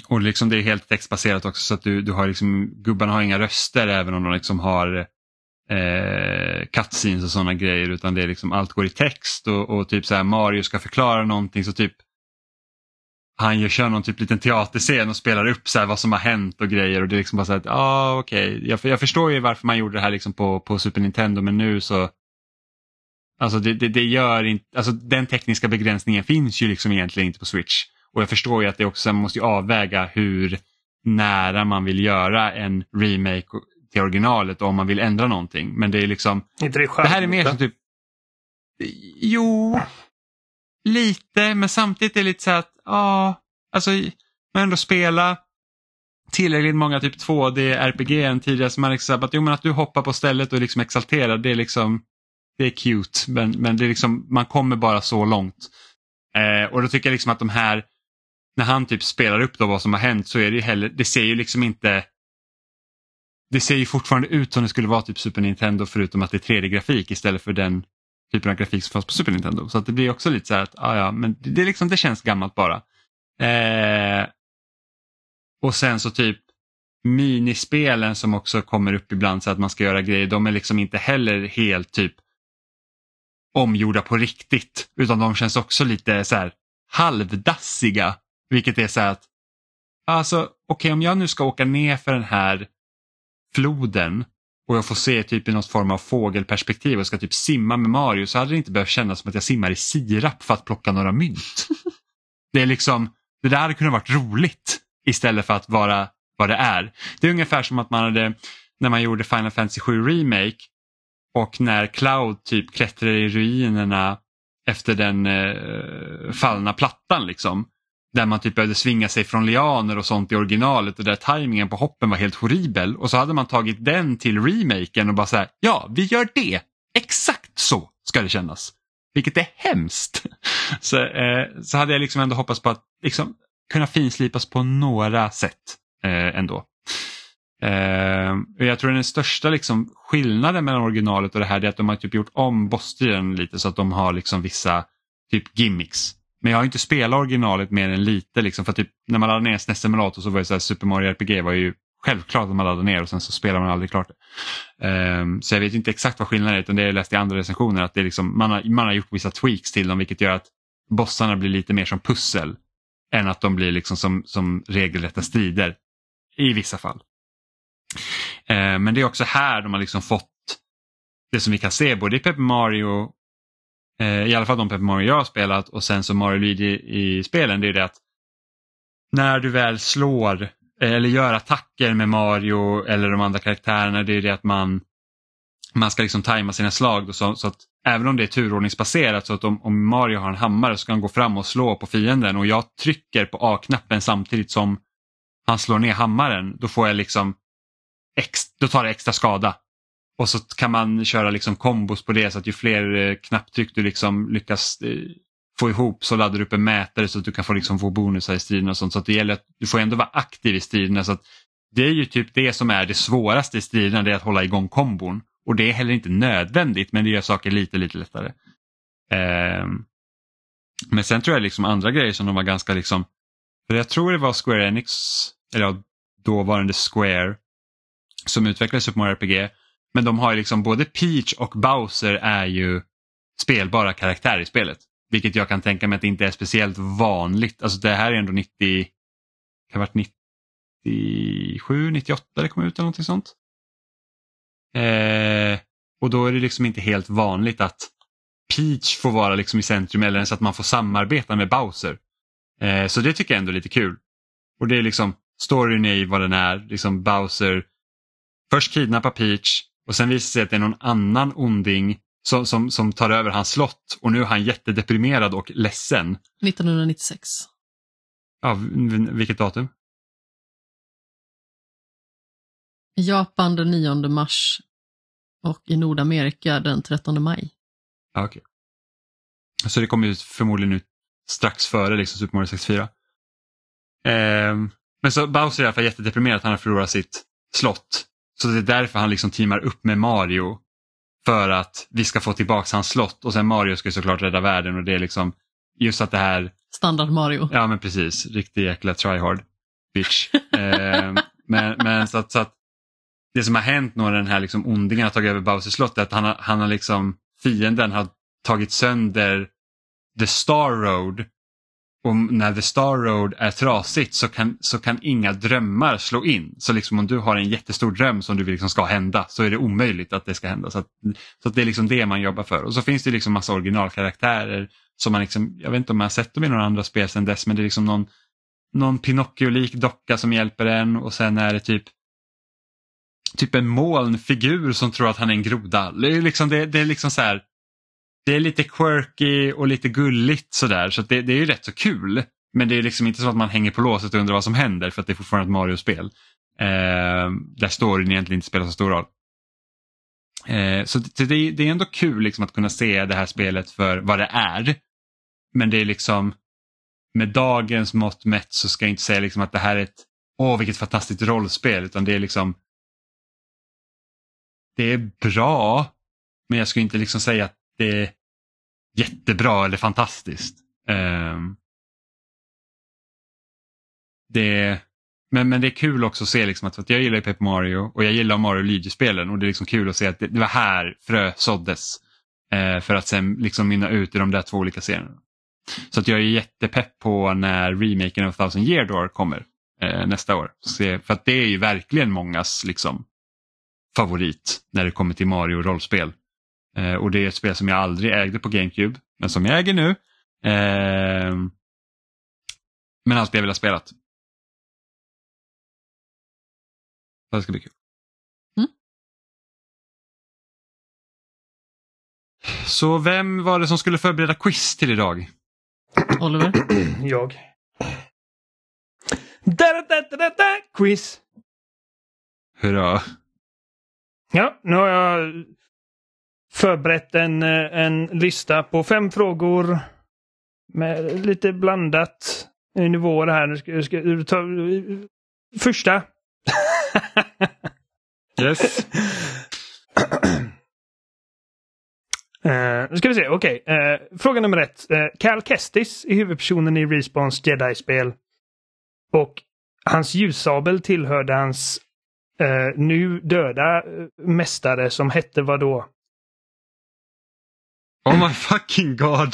Och liksom det är helt textbaserat också så att du, du har liksom, gubbarna har inga röster även om de liksom har eh, cutscenes och sådana grejer utan det är liksom allt går i text och, och typ så här Mario ska förklara någonting så typ han gör, kör någon typ liten teaterscen och spelar upp så vad som har hänt och grejer och det är liksom bara så att ja ah, okej, okay. jag, jag förstår ju varför man gjorde det här liksom på, på Super Nintendo men nu så Alltså det, det, det, gör inte, alltså den tekniska begränsningen finns ju liksom egentligen inte på Switch. Och jag förstår ju att det också man måste avväga hur nära man vill göra en remake till originalet och om man vill ändra någonting. Men det är liksom... Inte det, det här är mer som typ... Jo, lite, men samtidigt är det lite så att, ja, alltså man ändå spela tillräckligt många typ 2D-RPG än tidigare så man liksom att, jo, men att du hoppar på stället och liksom exalterar, det är liksom det är cute men, men det är liksom, man kommer bara så långt. Eh, och då tycker jag liksom att de här, när han typ spelar upp då vad som har hänt så är det ju heller, det ser ju liksom inte det ser ju fortfarande ut som det skulle vara typ Super Nintendo förutom att det är 3D-grafik istället för den typen av grafik som fanns på Super Nintendo. Så att det blir också lite så här att, ah, ja, men det, det, liksom, det känns gammalt bara. Eh, och sen så typ minispelen som också kommer upp ibland så att man ska göra grejer, de är liksom inte heller helt typ omgjorda på riktigt. Utan de känns också lite så här halvdassiga. Vilket är så här att, alltså okej okay, om jag nu ska åka ner för den här floden och jag får se typ i något form av fågelperspektiv och ska typ simma med Mario så hade det inte behövt kännas som att jag simmar i sirap för att plocka några mynt. [laughs] det är liksom, det där hade kunnat varit roligt istället för att vara vad det är. Det är ungefär som att man hade, när man gjorde Final Fantasy 7 Remake och när Cloud typ klättrar i ruinerna efter den eh, fallna plattan liksom. Där man typ behövde svinga sig från lianer och sånt i originalet och där tajmingen på hoppen var helt horribel. Och så hade man tagit den till remaken och bara så ja vi gör det. Exakt så ska det kännas. Vilket är hemskt. [laughs] Så, eh, så hade jag liksom ändå hoppats på att liksom, kunna finslipas på några sätt eh, ändå. Uh, jag tror den största liksom, skillnaden mellan originalet och det här är att de har typ gjort om bossstriden lite så att de har liksom vissa typ gimmicks. Men jag har inte spelat originalet mer än lite liksom, för typ när man laddade ner SNES Simulator så var det så här, Super Mario RPG var ju självklart att man laddade ner och sen så spelar man aldrig klart det. Um, så jag vet inte exakt vad skillnaden är utan det jag läst i andra recensioner att det är liksom, man, har, man har gjort vissa tweaks till dem vilket gör att bossarna blir lite mer som pussel än att de blir liksom som, som regelrätta strider i vissa fall. Eh, men det är också här de har liksom fått det som vi kan se både i Paper Mario, eh, i alla fall de Paper Mario jag har spelat och sen så Mario Luigi i spelen, det är det att när du väl slår eh, eller gör attacker med Mario eller de andra karaktärerna, det är det att man, man ska liksom tajma sina slag. Då, så, så, att även om det är turordningsbaserat så att om, om Mario har en hammare så ska han gå fram och slå på fienden och jag trycker på A-knappen samtidigt som han slår ner hammaren, då får jag liksom ex, då tar det extra skada. Och så kan man köra liksom kombos på det så att ju fler eh, knapptryck du liksom lyckas eh, få ihop så laddar du upp en mätare så att du kan få, liksom få bonusar i striderna. och sånt. Så att det gäller att du får ändå vara aktiv i striderna. Så att det är ju typ det som är det svåraste i striderna, det är att hålla igång kombon. Och det är heller inte nödvändigt men det gör saker lite, lite lättare. Ehm, men sen tror jag liksom andra grejer som de var ganska liksom, för jag tror det var Square Enix, eller dåvarande Square, som utvecklar Super Mario RPG. Men de har ju liksom både Peach och Bowser är ju spelbara karaktärer i spelet. Vilket jag kan tänka mig att det inte är speciellt vanligt. Alltså det här är ändå 90, det ha varit 97, 98 det kom ut eller någonting sånt. Eh, och då är det liksom inte helt vanligt att Peach får vara liksom i centrum eller ens att man får samarbeta med Bowser. Eh, så det tycker jag ändå är lite kul. Och det är liksom, storyn är vad den är, liksom Bowser först kidnappar Peach och sen visar det sig att det är någon annan onding som, som, som tar över hans slott och nu är han jättedeprimerad och ledsen. 1996. Ja, vilket datum? Japan den 9 mars och i Nordamerika den 13 maj. Ja, okej. Så det kommer ju förmodligen ut strax före liksom Super Mario 64. Ehm, men så Bowser är i alla fall jättedeprimerad att han har förlorat sitt slott. Så det är därför han liksom teamar upp med Mario. För att vi ska få tillbaka hans slott och sen Mario ska ju såklart rädda världen och det är liksom just att det här, Standard Mario. ja men precis, riktig jäkla tryhard bitch. [laughs] Ehm, men men så, att, så att det som har hänt när den här liksom ondingen har tagit över Bowsers slott är att han har, han har liksom, fienden har tagit sönder The Star Road. Och när The Star Road är trasigt så kan, så kan inga drömmar slå in. Så liksom om du har en jättestor dröm som du vill liksom ska hända så är det omöjligt att det ska hända. Så, att, så att det är liksom det man jobbar för. Och så finns det liksom massa originalkaraktärer som man liksom, jag vet inte om man har sett dem i några andra spel sedan dess, men det är liksom någon, någon Pinocchio-lik docka som hjälper en och sen är det typ typ en molnfigur som tror att han är en groda. Det är liksom, det, det är liksom så här, det är lite quirky och lite gulligt sådär så att det, det är ju rätt så kul. Men det är liksom inte så att man hänger på låset och undrar vad som händer för att det är fortfarande ett Mario-spel. Eh, där storyn egentligen inte spelar så stor roll. Eh, så det, det, det är ändå kul liksom att kunna se det här spelet för vad det är. Men det är liksom med dagens mått mätt så ska jag inte säga liksom att det här är ett åh vilket fantastiskt rollspel utan det är liksom det är bra men jag skulle inte liksom säga att det är jättebra eller fantastiskt. Um, det, men, men det är kul också att se liksom att, att jag gillar ju Paper Mario och jag gillar Mario Luigi-spelen och det är liksom kul att se att det, det var här frö såddes. eh, för att sen liksom mynna ut i de där två olika serierna. Så att jag är jättepepp på när remaken av Thousand Year Door kommer eh, nästa år. Se, för att det är ju verkligen mångas liksom, favorit när det kommer till Mario-rollspel. Eh, och det är ett spel som jag aldrig ägde på GameCube, men som jag äger nu. Eh, men alltid jag vill ha spelat. Så det ska bli kul. Mm. Så vem var det som skulle förbereda quiz till idag? Oliver? [clears throat] Jag. Da, da, da, da, da, da. Quiz. Hurra. Ja, nu har jag förberett en, eh, en lista på fem frågor med lite blandat i nivåer här. Nu ska, nu ska ta första. [laughs] Yes. Uh, nu ska vi se, okej. Eh, fråga nummer ett. Uh, Cal Kestis är huvudpersonen i Respawns Jedi-spel. Och hans ljussabel tillhörde hans eh, nu döda mästare som hette vad då? Oh my fucking god.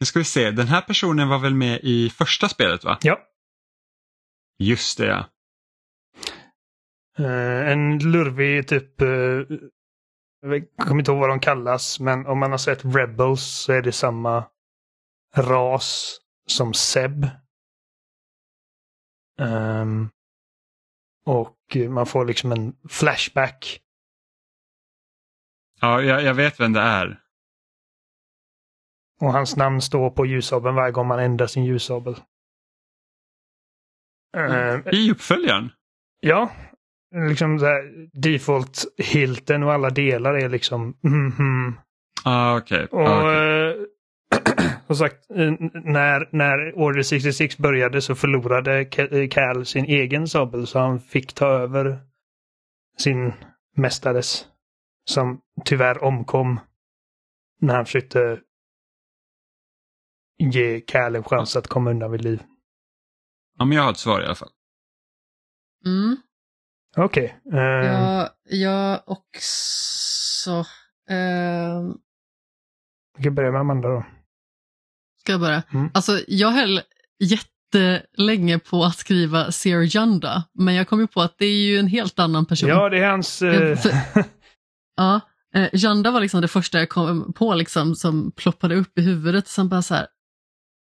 Nu ska vi se, den här personen var väl med i första spelet va? Ja. Just det ja. Eh, en lurvig typ... eh, jag kommer inte ihåg vad de kallas, men om man har sett Rebels så är det samma ras som Seb. Ehm, och man får liksom en flashback. Ja, jag, jag vet vem det är. Och hans namn står på ljussabeln varje gång man ändrar sin ljussabel. Ehm, I uppföljaren? Ja, liksom så här, default hilten och alla delar är liksom mhm. Ah, okej. Och Ah, okej. eh, [clears throat] som sagt, eh, när, när Order 66 började så förlorade Ca- eh, Cal sin egen sabel så han fick ta över sin mästares. Som tyvärr omkom när han försökte ge Cal en chans att komma undan vid liv. Ja, men jag har ett svar i alla fall. Mm. Okej. eh, Jag, jag också. ehm, Vi kan börja med Amanda då. Ska jag börja? Mm. Alltså, jag höll jättelänge på att skriva Seer Janda, men jag kom ju på att det är ju en helt annan person. Ja, det är hans... För- [laughs] Ja, eh, Janda var liksom det första jag kom på liksom, som ploppade upp i huvudet. Sen bara så här,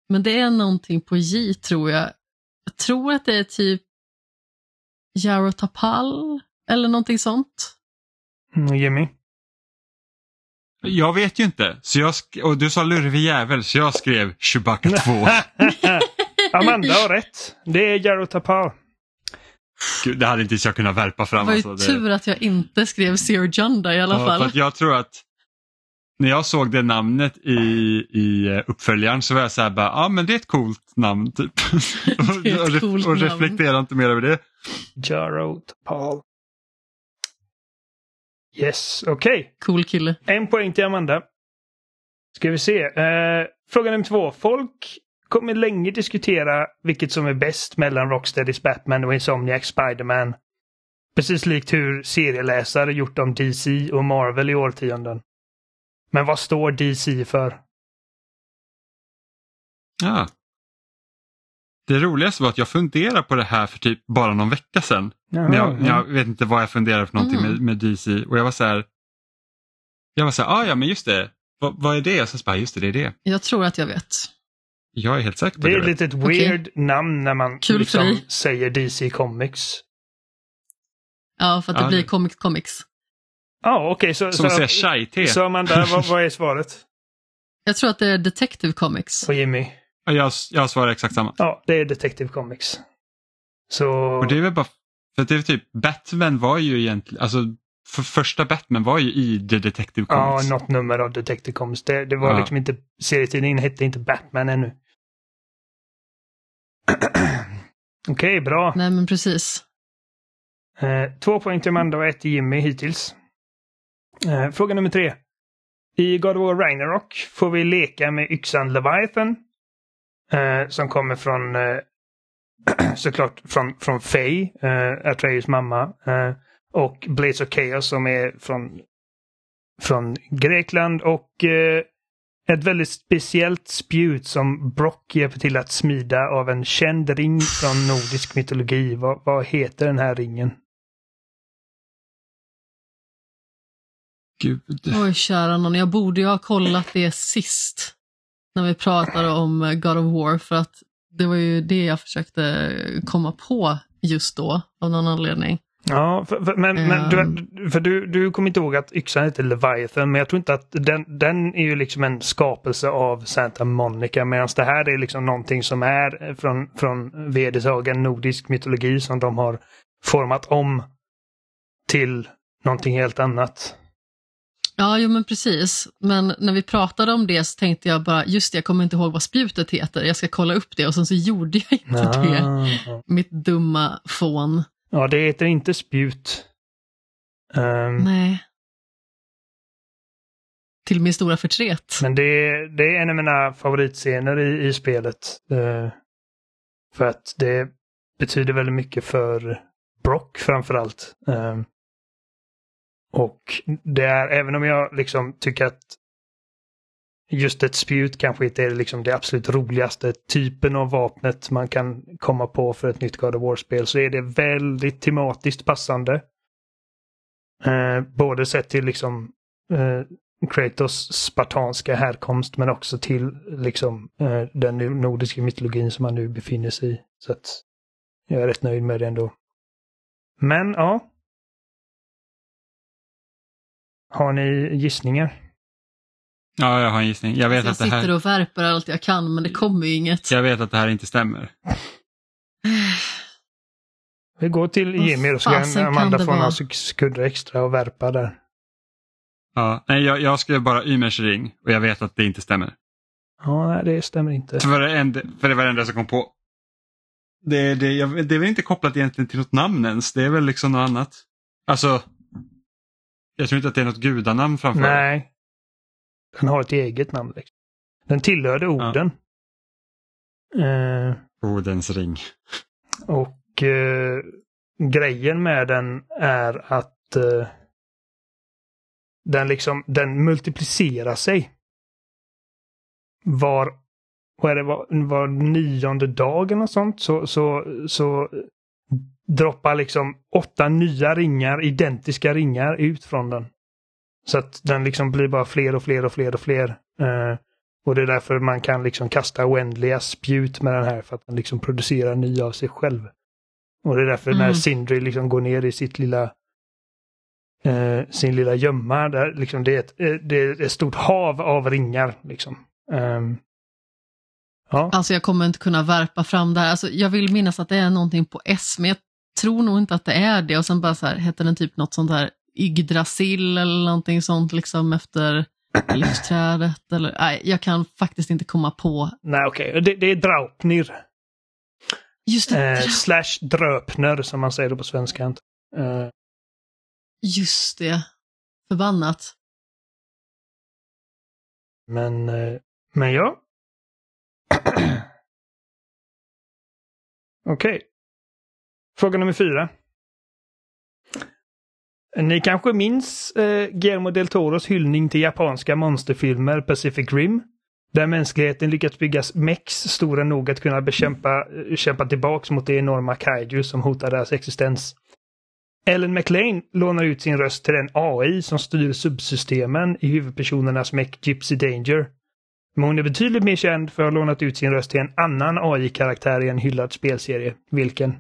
men det är någonting på J tror jag. Jag tror att det är typ Jaro Tapal eller någonting sånt. Mm, Jimmy. Jag vet ju inte. Så jag sk- och du sa lurvig jävel så jag skrev Chewbacca 2. [laughs] Amanda har rätt. Det är Jaro Tapal. Gud, det hade inte ens jag kunnat värpa Det fram. var ju alltså. Det- tur att jag inte skrev Zero Junda i alla Ja, för fall. att jag tror att när jag såg det namnet i, i eh, uppföljaren så var jag så här bara, ja ah, men det är ett coolt namn typ. [laughs] och, Det coolt och reflektera inte mer över det. Jaro Tapal. Yes, okej. Cool kille. En poäng till Amanda. Ska vi se. Eh, fråga nummer två. Folk kommer länge diskutera vilket som är bäst mellan Rocksteadys Batman och Insomniacs Spiderman. Precis likt hur serieläsare gjort om DC och Marvel i årtionden. Men vad står DC för? Ja. Det roligaste var att jag funderade på det här för typ bara någon vecka sedan. Men jag, jag vet inte vad jag funderade för någonting Mm. med, med DC och jag var så här. Jag var så här, ah, ja men just det. Vad, vad är det? Och så bara, just det, det är det. Jag tror att jag vet. Jag är helt säker på Det det. är ett litet weird namn när man Kul liksom säger DC Comics. Ja, för att det Ja, blir det- Comic Comics. Ja, okej. så, Som så, säger chai-te. så Amanda, vad, vad är svaret? Jag tror att det är Detective Comics. Och Jimmy? Ja, Jag, jag svarar exakt samma. Ja, det är Detective Comics. Så... Och det är väl bara för det är typ Batman var ju egentligen, alltså för första Batman var ju i The Detective Ja, Comics. något nummer av Detective Comics. Det, det var Ja. liksom inte, serietidningen hette inte Batman ännu. [clears throat] Okej, bra. Nej, men precis. Eh, två poäng till Amanda och ett till Jimmy hittills. Eh, fråga nummer tre. I God of War Ragnarok får vi leka med yxan Leviathan. Eh, som kommer från eh, [clears throat] såklart från, från Faye, eh, Atreus mamma. Och Blaze of Chaos som är från, från Grekland och eh, ett väldigt speciellt spjut som Brock hjälper till att smida av en känd ring från nordisk mytologi. Vad, vad heter den här ringen? Gud. Oj, kära någon. Jag borde ju ha kollat det sist. När vi pratade om eh, God of War. För att det var ju det jag försökte komma på just då. Av någon anledning. Ja, för, för, men, men Ehm. du, för du, du kommer inte ihåg att yxan heter Leviathan, men jag tror inte att den, den är ju liksom en skapelse av Santa Monica, medan det här är liksom någonting som är från, från vedertagen nordisk mytologi som de har format om till någonting helt annat. Ja, jo men precis. Men när vi pratade om det så tänkte jag bara, just det, jag kommer inte ihåg vad spjutet heter. Jag ska kolla upp det och sen så gjorde jag inte det. Ah. Mitt dumma fån. Ja, det heter inte spjut. Ehm, Nej. Till min stora förtret. Men det är, det är en av mina favoritscener i, i spelet. Eh, för att det betyder väldigt mycket för Brock framförallt. Eh, och det är, även om jag liksom tycker att just ett spjut kanske inte är liksom det absolut roligaste typen av vapnet man kan komma på för ett nytt God of War-spel så är det väldigt tematiskt passande. Eh, både sett till liksom eh, Kratos spartanska härkomst men också till liksom eh, den nordiska mytologin som han nu befinner sig i. Så att jag är rätt nöjd med det ändå. Men ja. Har ni gissningar? Ja, jag har en gissning. Jag vet, jag att det sitter här, och värper allt jag kan men det kommer ju inget. jag vet att det här inte stämmer. Vi går till Jimmy och så kan Amanda få några sekunder extra och värpa där. Ja, nej, jag, jag skrev bara Ymers ring och jag vet att det inte stämmer. Ja, nej, det stämmer inte. För det, enda, för det var det enda som kom på. Det, det, jag, det är väl inte kopplat egentligen till något namn ens. Det är väl liksom något annat. Alltså, jag tror inte att det är något gudanamn framför. Nej. Den har ett eget namn. Liksom. Den tillhörde orden. Eh, Odens ring. och eh, grejen med den är att eh, den liksom, den multiplicerar sig. Var, vad är det, var, var nionde dagen och sånt så, så, så droppar liksom åtta nya ringar, identiska ringar ut från den. Så att den liksom blir bara fler och fler och fler och fler. Eh, och det är därför man kan liksom kasta oändliga spjut med den här för att den liksom producerar nya av sig själv. Och det är därför när Mm. Sindri liksom går ner i sitt lilla eh, sin lilla gömma. Där, liksom, det, är ett, eh, det är ett stort hav av ringar. Liksom. Um, ja. Alltså jag kommer inte kunna värpa fram det här. Alltså, jag vill minnas att det är någonting på S, men jag tror nog inte att det är det. Och sen bara så här, heter den typ något sånt här Yggdrasil eller någonting sånt liksom efter livsträdet. Eller, nej, jag kan faktiskt inte komma på. Nej, okej. Okay. Det, det, är Draupnir. Just det. Eh, slash Dröpner som man säger det på svenska. Eh. Just det. Förbannat. Men, eh, men ja. [clears throat] Okej. Okay. Fråga nummer fyra. Ni kanske minns eh, Guillermo del Toros hyllning till japanska monsterfilmer Pacific Rim? Där mänskligheten lyckats bygga mex stora nog att kunna bekämpa, eh, kämpa tillbaks mot de enorma kaiju som hotar deras existens. Ellen McLean lånar ut sin röst till den AI som styr subsystemen i huvudpersonernas mech Gypsy Danger. Men hon är betydligt mer känd för att ha lånat ut sin röst till en annan AI-karaktär i en hyllad spelserie. Vilken?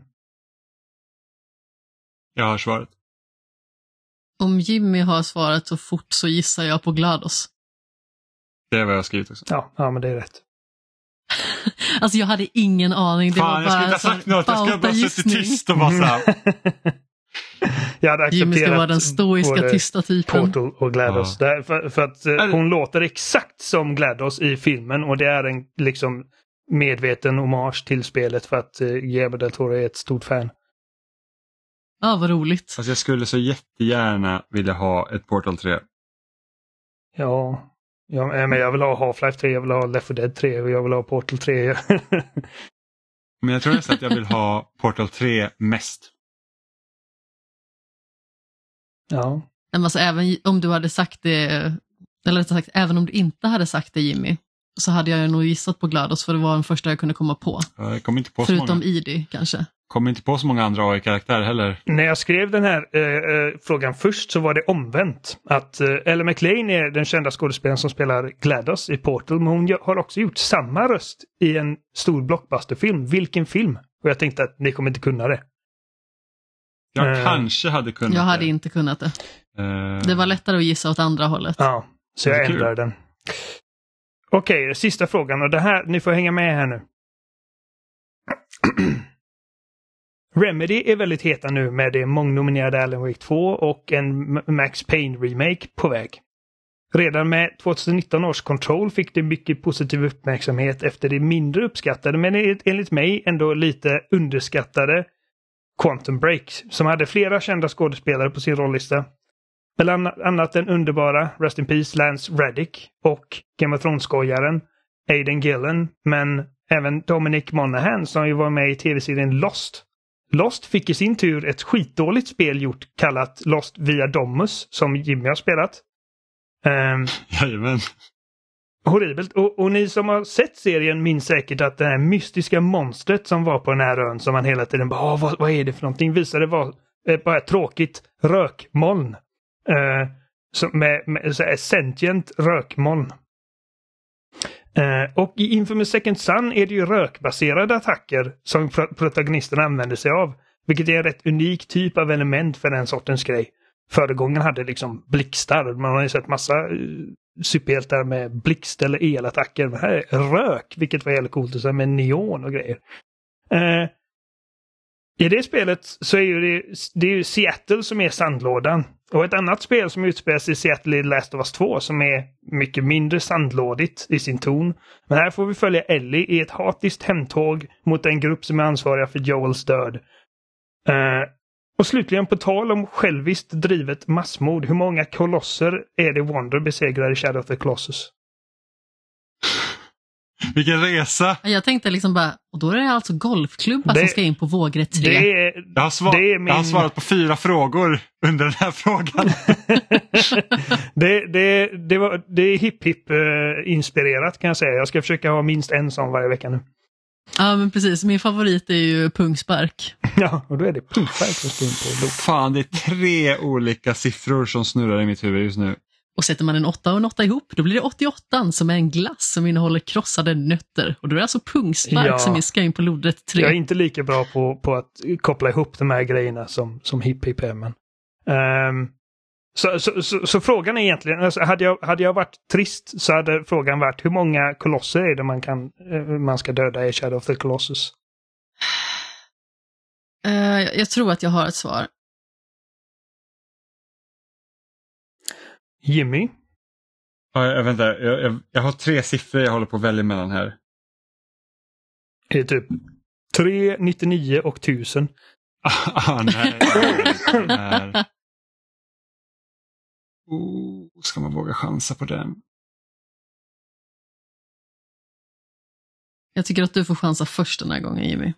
Jag har svaret. Om Jimmy har svarat så fort så gissar jag på GLaDOS. Det är vad jag har skrivit också. Ja, ja men det är rätt. [laughs] alltså jag hade ingen aning. Det Fan, var jag skulle inte ha sagt något. Jag skulle bara suttit tyst och bara så här. [laughs] jag hade Jimmy ska vara den stoiska tysta typen. Portal och GLaDOS. Ja. För, för, att eh, hon låter exakt som GLaDOS i filmen och det är en liksom medveten hommage till spelet för att eh, Guillermo del Toro är ett stort fan. Ja, vad roligt. Alltså jag skulle så jättegärna vilja ha ett Portal 3. Ja, ja men jag vill ha Half-Life 3, jag vill ha Left 4 Dead 3 och jag vill ha Portal 3. [laughs] men jag tror nästan att jag vill ha Portal 3 mest. Ja. Men alltså även om du hade sagt det, eller rättare sagt även om du inte hade sagt det Jimmy, så hade jag nog gissat på GLaDOS för det var den första jag kunde komma på. Jag kom inte på Förutom så många. ID kanske. Kommer inte på så många andra AI-karaktärer heller. När jag skrev den här eh, eh, frågan först så var det omvänt. Att eh, Ella McLean är den kända skådespelaren som spelar GLaDOS i Portal, men hon har också gjort samma röst i en stor blockbusterfilm. Vilken film? Och jag tänkte att ni kommer inte kunna det. Jag uh, kanske hade kunnat Jag hade det. inte kunnat det. Uh, det var lättare att gissa åt andra hållet. Ja, så jag ändrar den. Okej, okay, sista frågan och det här, ni får hänga med här nu. [clears throat] Remedy är väldigt heta nu med det mångnominerade Alan Wake 2 och en Max Payne-remake på väg. Redan med 2019 års Control fick det mycket positiv uppmärksamhet efter det mindre uppskattade, men enligt mig ändå lite underskattade Quantum Break, som hade flera kända skådespelare på sin rollista. Bland annat den underbara Rest in Peace Lance Reddick och Game of Thrones-skojaren Aiden Gillen, men även Dominic Monaghan som ju var med i tv-serien Lost Lost fick i sin tur ett skitdåligt spel gjort kallat Lost via Domus som Jimmy har spelat. Um, Jajamän. Horribelt. Och, och, ni som har sett serien minns säkert att det här mystiska monstret som var på den här ön som man hela tiden bara vad, vad är det för någonting? Visade vara eh, bara ett tråkigt rökmoln. Eh, så med, med så här, sentient rökmoln. Eh, och i Infamous Second Sun är det ju rökbaserade attacker som protagonisterna använder sig av. Vilket är en rätt unik typ av element för den sortens grej. Föregången hade liksom blixtar. Man har ju sett massa uh, superhjältar med blixt eller elattacker. Men här är rök, vilket var jävligt coolt. Och med neon och grejer. Uh, I det spelet så är ju det, det är ju Seattle som är sandlådan. Och ett annat spel som utspelas i Seattle är Last of Us 2 som är mycket mindre sandlådigt i sin ton. Men här får vi följa Ellie i ett hatiskt hemtåg mot en grupp som är ansvariga för Joels död. Uh, och slutligen på tal om själviskt drivet massmord. Hur många kolosser är det Wonder besegrar i Shadow of the Colossus? Vilken resa! Jag tänkte liksom bara, och då är det alltså golfklubbar Det- som ska in på vågrätt 3. Det är, Jag har, svar- det är min... jag har svarat på fyra frågor under den här frågan. [laughs] det, det, det, var, det är hipp hipp eh, inspirerat kan jag säga. Jag ska försöka ha minst en sån varje vecka nu. Ja, men precis. Min favorit är ju pungspark. Ja, och då är det pumpfärg som står in på. Fan, det är tre olika siffror som snurrar i mitt huvud just nu. Och sätter man en åtta och en åtta ihop, då blir det 88 som är en glass som innehåller krossade nötter. Och då är det alltså pungspark Ja. som vi ska in på lodrätt 3. Jag är inte lika bra på, på att koppla ihop de här grejerna som, som hipp hipp är. Men, ehm, Så, så, så, så frågan är egentligen, alltså, hade, jag, hade jag varit trist så hade frågan varit hur många kolosser är det man, kan, eh, man ska döda i Shadow of the Colossus? Eh, jag tror att jag har ett svar. Jimmy? Ja, jag, vänta, jag, jag, jag har tre siffror jag håller på att välja mellan här. Det är typ 3, 99 och 1000. [laughs] ah, nej. [laughs] nej. Oh, ska man våga chansa på den? Jag tycker att du får chansa först den här gången Jimmy.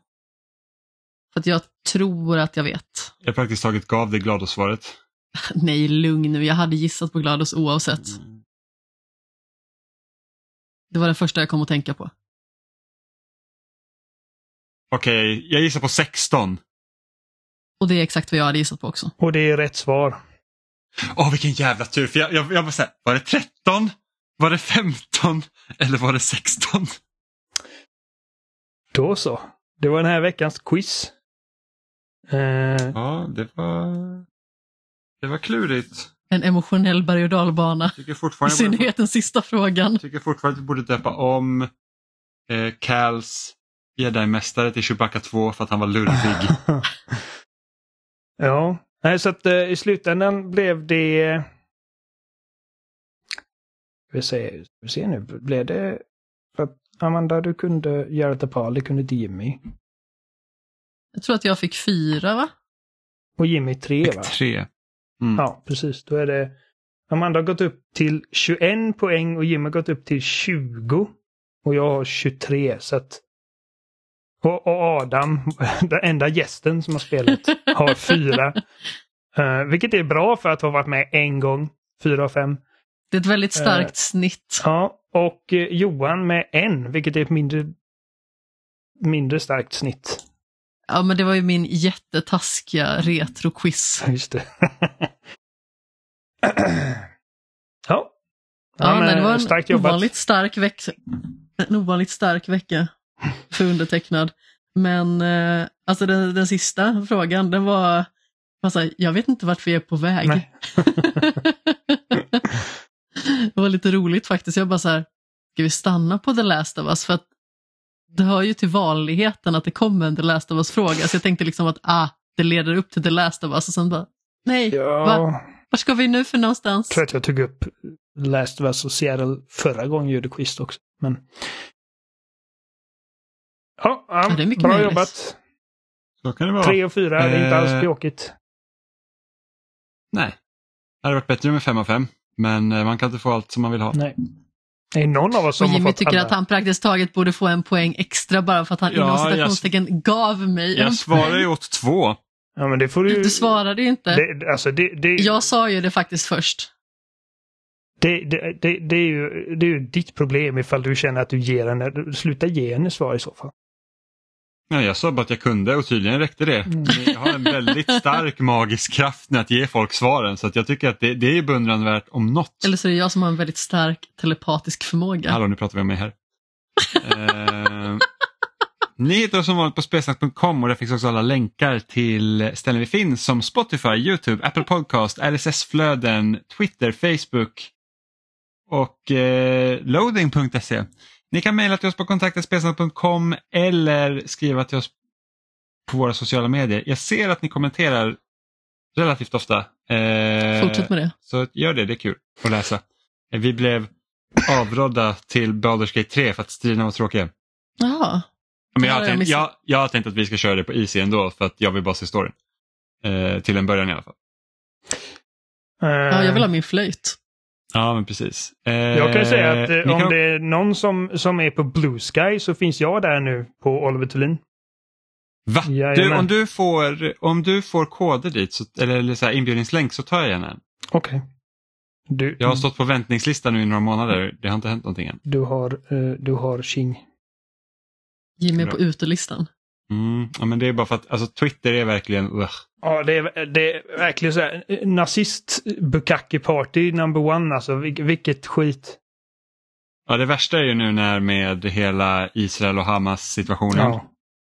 För att jag tror att jag vet. Jag praktiskt taget gav dig Glados-svaret. [laughs] Nej, lugn nu. Jag hade gissat på Glados oavsett. Mm. Det var det första jag kom att tänka på. Okej, jag gissar på 16. Och det är exakt vad jag hade gissat på också. Och det är rätt svar. Åh, vilken jävla tur. För jag, jag, jag bara säga, var det 13? Var det 15? Eller var det 16? Då så. Det var den här veckans quiz. Eh, Ja, det var... Det var klurigt. En emotionell berg och dalbana. Tycker I fortfarande, borde, synnerhet den sista frågan. tycker fortfarande att vi borde döpa om eh, Cals jedi-mästare till Chewbacca 2 för att han var lurvig. [laughs] ja, Nej, så att eh, i slutändan blev det... Vi ser, vi ser nu, blev det... För att Amanda, du kunde göra ett par, det kunde Jimmy. Jag tror att jag fick fyra, va? Och Jimmy tre, va? Tre. Mm. Ja, precis. Då är det... Amanda har gått upp till 21 poäng och Jimmy har gått upp till 20. Och jag har 23, så att... Och, och Adam, [laughs] den enda gästen som har spelat, har fyra. Uh, [laughs] vilket är bra för att ha varit med en gång. Fyra av fem. Det är ett väldigt starkt Eh, snitt. Ja, och eh, Johan med en, vilket är ett mindre, mindre starkt snitt. Ja, men det var ju min jättetaskiga retro-quiz. Just det. [clears throat] ja. Ja, nej, det var en starkt jobbat. ovanligt stark, veck en ovanligt stark vecka för undertecknad. Men eh, alltså den, den sista frågan, den var, alltså, jag vet inte vart vi är på väg. [laughs] Det var lite roligt faktiskt. Jag bara så här, ska vi stanna på The Last of Us? För att det hör ju till vanligheten att det kommer en The Last of Us-fråga. Så jag tänkte liksom att ah, det leder upp till The Last of Us och sen bara, nej, va? Ja, Vart ska vi nu för någonstans? jag tror att jag tog upp Last of Us och Seattle förra gången jag gjorde quiz också. Men... Ja, ja, Ja, det är mycket bra möjligt. jobbat. Så kan det vara. Tre och fyra, det är inte alls Eh, bråkigt. Nej. Det hade varit bättre med fem av fem. Men eh, man kan inte få allt som man vill ha. Nej. Det är någon av oss som Och Jimmy har fått tycker alla. att han praktiskt taget borde få en poäng extra bara för att han Ja, inom jag- citationstecken gav mig en Jag svarar ju åt två. Ja, men det får du... Du svarade ju inte. Det, alltså det, det, Jag sa ju det faktiskt först. det, det, det, det, är ju, det är ju ditt problem ifall du känner att du ger henne... Sluta ge henne svar i så fall. Nej, jag sa bara att jag kunde och tydligen räckte det. Mm. Jag har en väldigt stark magisk kraft med att ge folk svaren så att jag tycker att det, det är beundransvärt om något. Eller så är det jag som har en väldigt stark telepatisk förmåga. Hallå, nu pratar vi om mig här. eh, ni hittar oss som vanligt på spelsnack.com och där finns också alla länkar till ställen vi finns som Spotify, Youtube, Apple Podcast, RSS-flöden, Twitter, Facebook och eh, loading.se. Ni kan mejla till oss på kontaktspelsnack.com eller skriva till oss på våra sociala medier. Jag ser att ni kommenterar relativt ofta. Eh, Fortsätt med det. så gör det, det är kul att läsa. Eh, Vi blev avrådda till Baldur's Gate 3 för att striderna var tråkiga. Jaha. Men jag, har tänkt, jag, jag har tänkt att vi ska köra det på Easy ändå för att jag vill bara se storyn. Eh, till en början i alla fall. Ja, jag vill ha min flöjt. Ja, men precis. Eh, Jag kan säga att eh, om kan- det är någon som, som är på Blue Sky så finns jag där nu på Oliver Thulin. Va? Du, om, du får, om du får koder dit, så, eller, eller så här inbjudningslänk så tar jag gärna en. Okej. Du, Jag har stått på väntningslistan nu i några månader. Det har inte hänt någonting än. du har, eh, du har King. Jimmy Bra. på utelistan. Mm, ja, men det är bara för att alltså, Twitter är verkligen... Ugh. Ja, det är, det är verkligen så här. Nazist Bukaki Party number one alltså. Vil, vilket skit. Ja, det värsta är ju nu när med hela Israel och Hamas situationen Ja.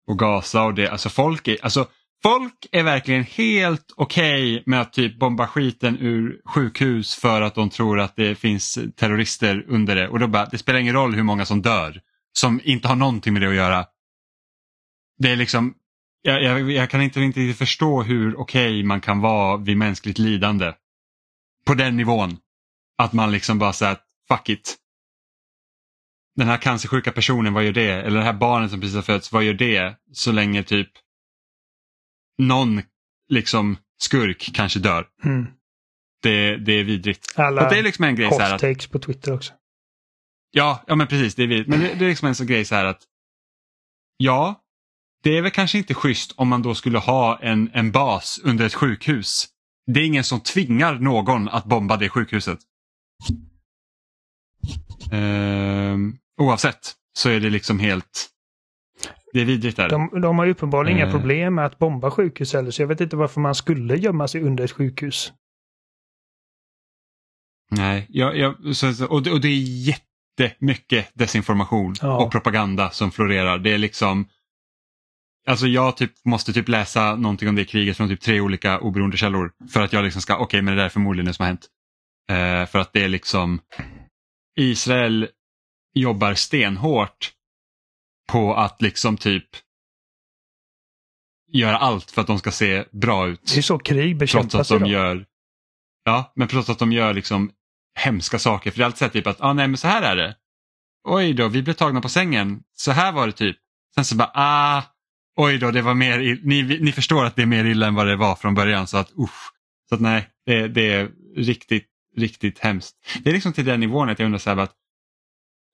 och Gaza och det, alltså folk är, alltså folk är verkligen helt okej okay med att typ bomba skiten ur sjukhus för att de tror att det finns terrorister under det. Och då bara, det spelar ingen roll hur många som dör som inte har någonting med det att göra. Det är liksom, jag, jag, jag kan inte riktigt förstå hur okej okay man kan vara vid mänskligt lidande. På den nivån. Att man liksom bara säger fuck it. Den här cancersjuka personen, vad gör det? Eller det här barnet som precis har fötts, vad gör det? Så länge typ någon liksom skurk kanske dör. Mm. Det, det är vidrigt. Alla och det är liksom en grej så här att, på Twitter också. Ja, ja men precis, det är vidrigt. Men det, det är liksom en sån grej så här att ja, det är väl kanske inte schysst om man då skulle ha en, en bas under ett sjukhus. Det är ingen som tvingar någon att bomba det sjukhuset. Ehm, oavsett så är det liksom helt... Det är vidrigt där. De, de har ju uppenbarligen Eh. inga problem med att bomba sjukhus heller, så jag vet inte varför man skulle gömma sig under ett sjukhus. Nej, jag, jag, så- och, det, och det är jättemycket desinformation Ja. och propaganda som florerar. Det är liksom Alltså jag typ måste typ läsa någonting om det kriget från typ tre olika oberoende källor för att jag liksom ska, okej men det där är förmodligen det som har hänt. Eh, för att det är liksom Israel jobbar stenhårt på att liksom typ göra allt för att de ska se bra ut. Det är så krig Trots bekämpas att de idag. gör Ja, men trots att de gör liksom hemska saker. För det är alltid så här typ att, ah, nej men så här är det. Oj då, vi blev tagna på sängen. Så här var det typ. Sen så bara, ah, oj då, det var mer, ni, ni förstår att det är mer illa än vad det var från början. Så att usch. Så att nej, det, det är riktigt, riktigt hemskt. Det är liksom till den nivån att jag undrar så här att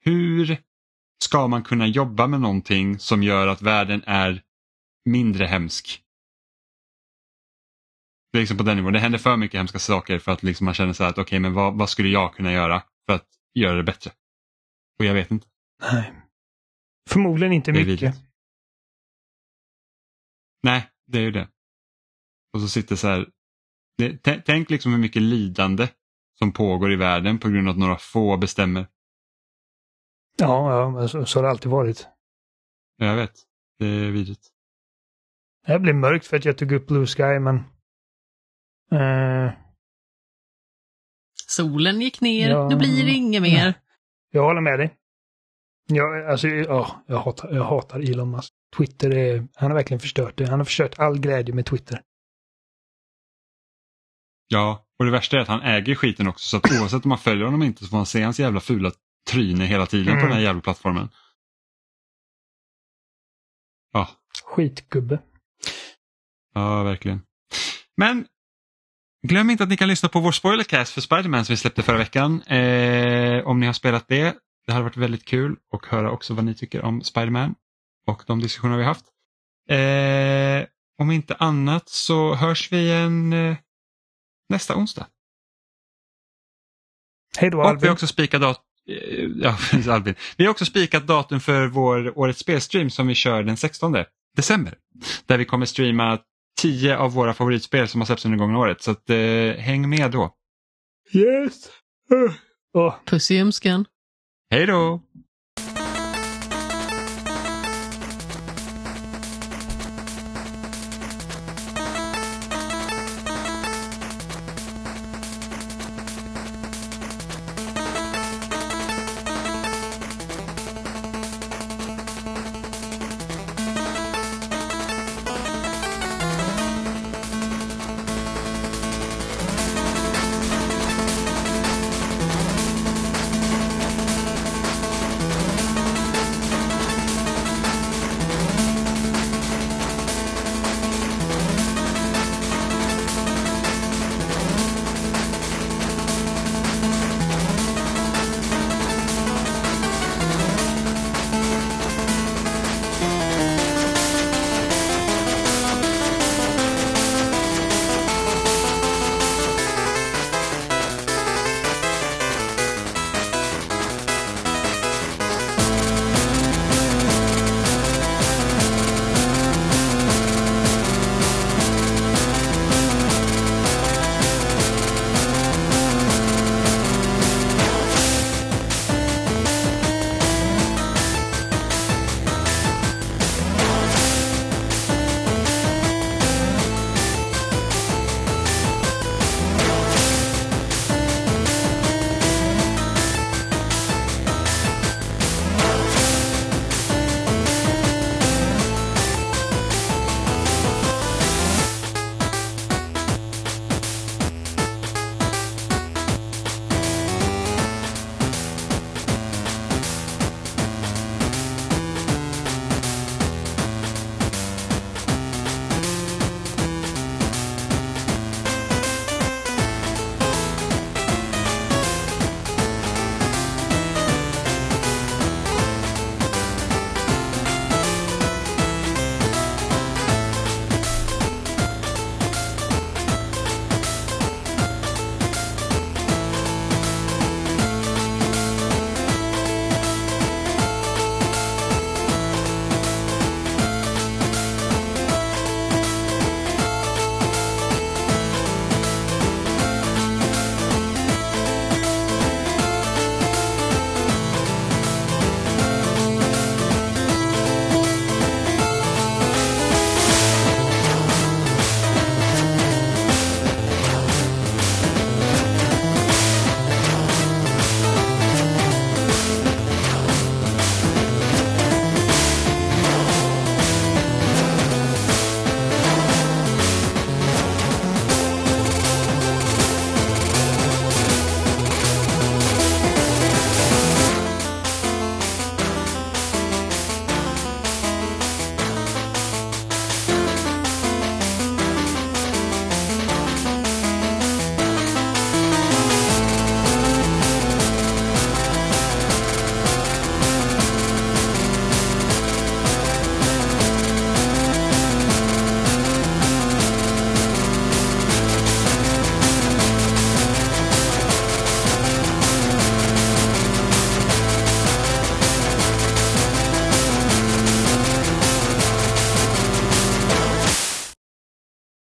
hur ska man kunna jobba med någonting som gör att världen är mindre hemsk? Det är liksom på den nivån. Det händer för mycket hemska saker för att liksom man känner så här att okej, men vad, vad skulle jag kunna göra för att göra det bättre? Och jag vet inte. Nej. Förmodligen inte mycket. vidrigt. Nej, det är ju det. Och så sitter så här. Det, tänk liksom hur mycket lidande som pågår i världen på grund av att några få bestämmer. Ja, ja så, så har det alltid varit. Jag vet. Det är vidrigt. Det blir mörkt för att jag tog upp Blue Sky, men... Eh, Solen gick ner, Ja. nu blir det inget mer. jag håller med dig. Jag, alltså, ja, jag, hatar, jag hatar Elon Musk. Twitter är... Han har verkligen förstört det. Han har förstört all glädje med Twitter. Ja, och det värsta är att han äger skiten också så att oavsett om man följer honom inte så får man se hans jävla fula tryne hela tiden på Mm. den här jävla plattformen. Ja, Skitgubbe. ja verkligen. Men glöm inte att ni kan lyssna på vår spoilercast för Spiderman som vi släppte förra veckan. Eh, om ni har spelat det. Det hade varit väldigt kul att höra också vad ni tycker om Spiderman och de diskussioner vi har haft. Eh, om inte annat så hörs vi en eh, nästa onsdag. Hej då Och vi Albin. har också spikat dat- eh, ja, [laughs] precis, Albin. Vi har också spikat datum för vår årets spelstream som vi kör den 16 december. Där vi kommer streama 10 av våra favoritspel som har släppts under gångna året. Så att, eh, häng med då. Yes! Uh. Åh, Puss i ljumsken. Hej då!